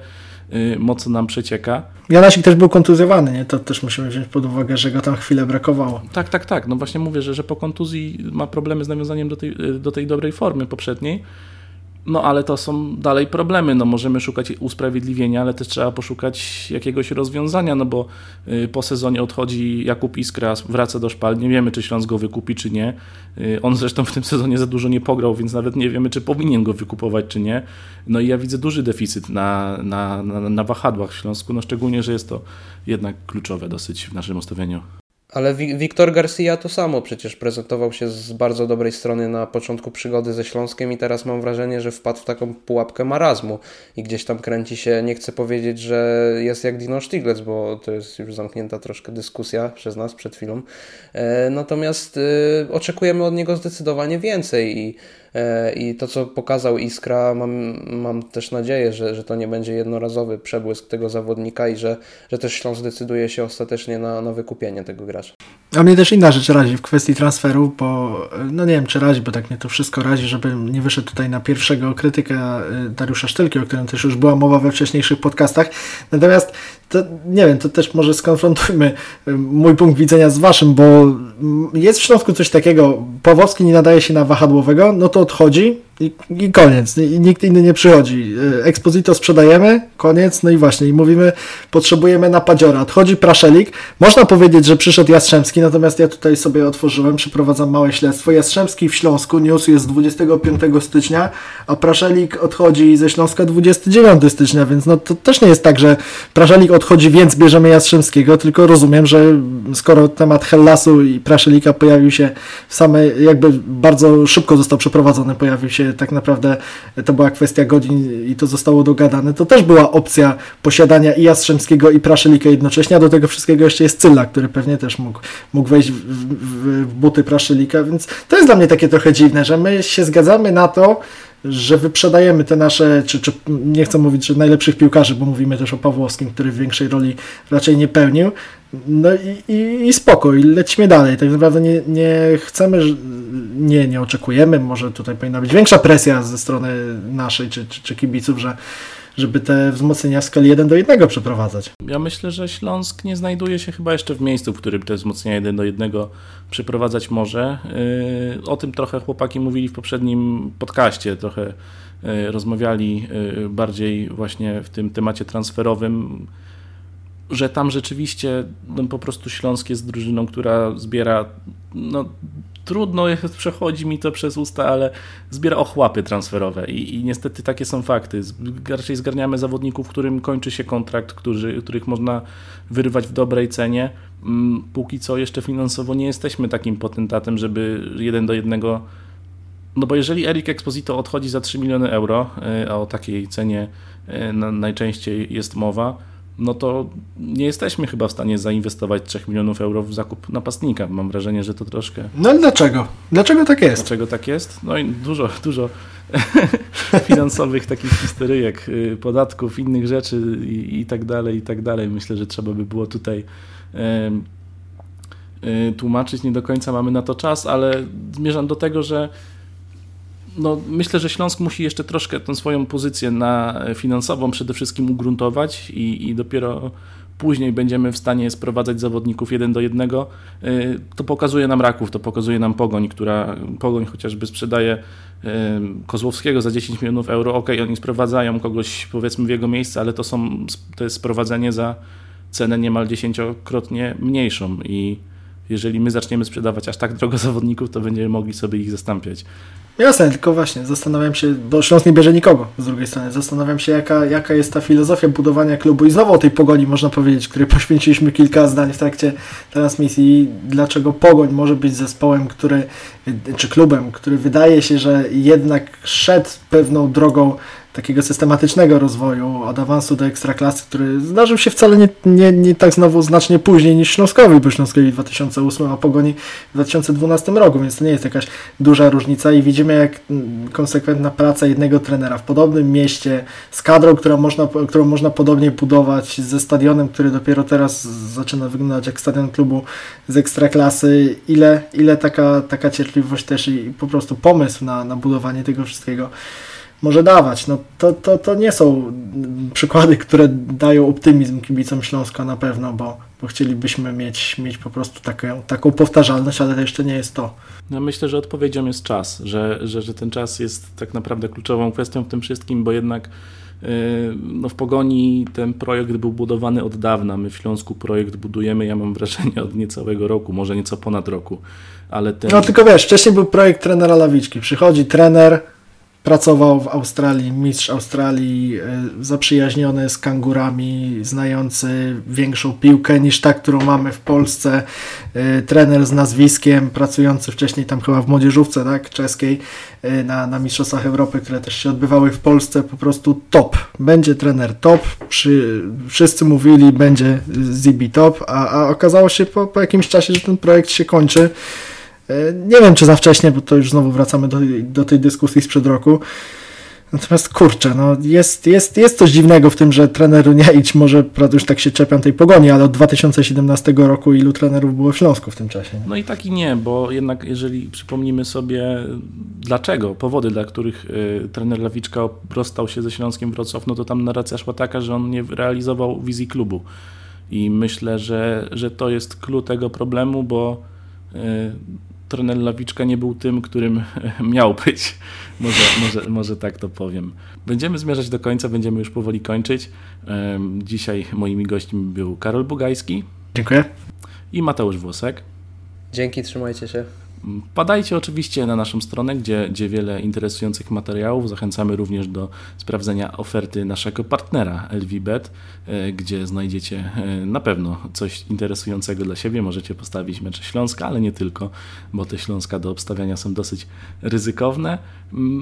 Speaker 2: y, mocno nam przecieka.
Speaker 3: Janasik też był kontuzjowany, nie? To też musimy wziąć pod uwagę, że go tam chwilę brakowało.
Speaker 2: Tak, tak, tak. No właśnie mówię, że, że po kontuzji ma problemy z nawiązaniem do tej, y, do tej dobrej formy poprzedniej. No ale to są dalej problemy. No, możemy szukać usprawiedliwienia, ale też trzeba poszukać jakiegoś rozwiązania, no bo y, po sezonie odchodzi Jakub Iskra, wraca do szpal. Nie wiemy, czy Śląsk go wykupi, czy nie. Y, on zresztą w tym sezonie za dużo nie pograł, więc nawet nie wiemy, czy powinien go wykupować, czy nie. No i ja widzę duży deficyt na, na, na, na wahadłach w Śląsku, no szczególnie, że jest to jednak kluczowe dosyć w naszym ustawieniu.
Speaker 4: Ale Wiktor Garcia to samo przecież prezentował się z bardzo dobrej strony na początku przygody ze Śląskiem i teraz mam wrażenie, że wpadł w taką pułapkę marazmu i gdzieś tam kręci się, nie chcę powiedzieć, że jest jak Dino Stiglitz, bo to jest już zamknięta troszkę dyskusja przez nas przed chwilą. E, natomiast e, oczekujemy od niego zdecydowanie więcej i I to, co pokazał Iskra, mam, mam też nadzieję, że, że to nie będzie jednorazowy przebłysk tego zawodnika i że, że też Śląsk zdecyduje się ostatecznie na, na wykupienie tego gracza.
Speaker 3: A mnie też inna rzecz razi w kwestii transferu, bo no nie wiem czy razi, bo tak mnie to wszystko razi, żebym nie wyszedł tutaj na pierwszego krytyka y, Dariusza Sztylki, o którym też już była mowa we wcześniejszych podcastach. Natomiast to nie wiem, to też może skonfrontujmy mój punkt widzenia z waszym, bo jest w Śląsku coś takiego, Pawłowski nie nadaje się na wahadłowego, no to odchodzi, i, I, koniec. I nikt inny nie przychodzi. E, Exposito sprzedajemy, koniec. No i właśnie, i mówimy, potrzebujemy napadziora. Odchodzi Praszelik. Można powiedzieć, że przyszedł Jastrzębski, natomiast ja tutaj sobie otworzyłem, przeprowadzam małe śledztwo. Jastrzębski w Śląsku news jest 25 stycznia, a Praszelik odchodzi ze Śląska 29 stycznia, więc no to też nie jest tak, że Praszelik odchodzi, więc bierzemy Jastrzębskiego, tylko rozumiem, że skoro temat Hellasu i Praszelika pojawił się w same, jakby bardzo szybko został przeprowadzony, pojawił się tak naprawdę to była kwestia godzin i to zostało dogadane, to też była opcja posiadania i Jastrzębskiego i Praszelika jednocześnie, a do tego wszystkiego jeszcze jest Cylla, który pewnie też mógł, mógł wejść w, w, w buty Praszelika, więc to jest dla mnie takie trochę dziwne, że my się zgadzamy na to, że wyprzedajemy te nasze, czy, czy nie chcę mówić, że najlepszych piłkarzy, bo mówimy też o Pawłowskim, który w większej roli raczej nie pełnił. No i, i, i spoko, i lecimy dalej. Tak naprawdę nie, nie chcemy, nie, nie oczekujemy, może tutaj powinna być większa presja ze strony naszej czy, czy, czy kibiców, że żeby te wzmocnienia w skali 1 do 1 przeprowadzać.
Speaker 2: Ja myślę, że Śląsk nie znajduje się chyba jeszcze w miejscu, w którym te wzmocnienia 1 do 1 przeprowadzać może. Yy, o tym trochę chłopaki mówili w poprzednim podcaście, trochę yy, rozmawiali yy, bardziej właśnie w tym temacie transferowym że tam rzeczywiście no, po prostu Śląsk jest drużyną, która zbiera no, trudno jest, przechodzi mi to przez usta, ale zbiera ochłapy transferowe i, i niestety takie są fakty. Raczej zgarniamy zawodników, którym kończy się kontrakt, którzy, których można wyrywać w dobrej cenie. Mm, póki co jeszcze finansowo nie jesteśmy takim potentatem, żeby jeden do jednego no bo jeżeli Eric Exposito odchodzi za 3 miliony euro, e, a o takiej cenie e, najczęściej jest mowa, no to nie jesteśmy chyba w stanie zainwestować 3 milionów euro w zakup napastnika. Mam wrażenie, że to troszkę.
Speaker 3: No ale dlaczego? Dlaczego tak jest?
Speaker 2: Dlaczego tak jest? No i dużo, dużo finansowych takich historyjek, y, podatków, innych rzeczy i, i tak dalej, i tak dalej. Myślę, że trzeba by było tutaj y, tłumaczyć. Nie do końca mamy na to czas, ale zmierzam do tego, że no, myślę, że Śląsk musi jeszcze troszkę tę swoją pozycję na finansową przede wszystkim ugruntować i, i dopiero później będziemy w stanie sprowadzać zawodników jeden do jednego. Y, to pokazuje nam Raków, to pokazuje nam Pogoń, która Pogoń chociażby sprzedaje y, Kozłowskiego za 10 milionów euro. Ok, oni sprowadzają kogoś powiedzmy w jego miejsce, ale to, są, to jest sprowadzenie za cenę niemal dziesięciokrotnie mniejszą i jeżeli my zaczniemy sprzedawać aż tak drogo zawodników, to będziemy mogli sobie ich zastąpiać.
Speaker 3: Jasne, tylko właśnie zastanawiam się, bo Śląsk nie bierze nikogo z drugiej strony, zastanawiam się jaka, jaka jest ta filozofia budowania klubu i znowu o tej Pogoni można powiedzieć, której poświęciliśmy kilka zdań w trakcie transmisji, dlaczego Pogoń może być zespołem, który, czy klubem, który wydaje się, że jednak szedł pewną drogą takiego systematycznego rozwoju od awansu do ekstraklasy, który zdarzył się wcale nie, nie, nie tak znowu znacznie później niż Śląskowi, bo Śląskowi w 2008, a Pogoni w 2012 roku, więc to nie jest jakaś duża różnica i widzimy jak konsekwentna praca jednego trenera w podobnym mieście, z kadrą, która można, którą można podobnie budować, ze stadionem, który dopiero teraz zaczyna wyglądać jak stadion klubu z ekstraklasy, ile, ile taka, taka cierpliwość też i po prostu pomysł na, na budowanie tego wszystkiego może dawać. No to, to, to nie są przykłady, które dają optymizm kibicom Śląska na pewno, bo, bo chcielibyśmy mieć, mieć po prostu taką, taką powtarzalność, ale to jeszcze nie jest to.
Speaker 2: No myślę, że odpowiedzią jest czas, że, że, że ten czas jest tak naprawdę kluczową kwestią w tym wszystkim, bo jednak yy, no w Pogoni ten projekt był budowany od dawna. My w Śląsku projekt budujemy, ja mam wrażenie, od niecałego roku, może nieco ponad roku. Ale ten...
Speaker 3: No tylko wiesz, wcześniej był projekt trenera Lawiczki. Przychodzi trener, Pracował w Australii, mistrz Australii, e, zaprzyjaźniony z kangurami, znający większą piłkę niż ta, którą mamy w Polsce. E, trener z nazwiskiem, pracujący wcześniej tam chyba w młodzieżówce tak, czeskiej e, na, na Mistrzostwach Europy, które też się odbywały w Polsce. Po prostu top. Będzie trener top. Przy, wszyscy mówili, będzie Zibi top, a, a okazało się po, po jakimś czasie, że ten projekt się kończy. E, nie wiem, czy za wcześnie, bo to już znowu wracamy do, do tej dyskusji sprzed roku. Natomiast kurczę, no jest, jest, jest coś dziwnego w tym, że trener idź, może prawda już tak się czepiam tej pogoni, ale od 2017 roku ilu trenerów było w Śląsku w tym czasie?
Speaker 2: No i tak i nie, bo jednak jeżeli przypomnimy sobie dlaczego, powody, dla których y, trener Lawiczka rozstał się ze Śląskiem Wrocław, no to tam narracja szła taka, że on nie realizował wizji klubu. I myślę, że, że to jest klucz tego problemu, bo y, trener Lawiczka nie był tym, którym miał być. Może, może, może tak to powiem. Będziemy zmierzać do końca, będziemy już powoli kończyć. Dzisiaj moimi gośćmi był Karol Bugajski.
Speaker 3: Dziękuję.
Speaker 2: I Mateusz Włosek.
Speaker 4: Dzięki, trzymajcie się.
Speaker 2: Padajcie oczywiście na naszą stronę, gdzie, gdzie wiele interesujących materiałów. Zachęcamy również do sprawdzenia oferty naszego partnera LVBet, e, gdzie znajdziecie e, na pewno coś interesującego dla siebie. Możecie postawić mecze Śląska, ale nie tylko, bo te Śląska do obstawiania są dosyć ryzykowne.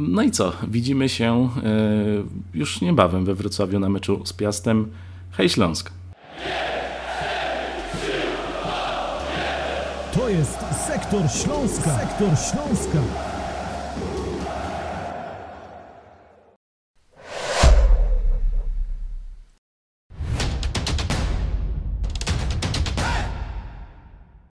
Speaker 2: No i co? Widzimy się e, już niebawem we Wrocławiu na meczu z Piastem. Hej Śląsk!
Speaker 1: To jest Sektor Śląska. Sektor Śląska.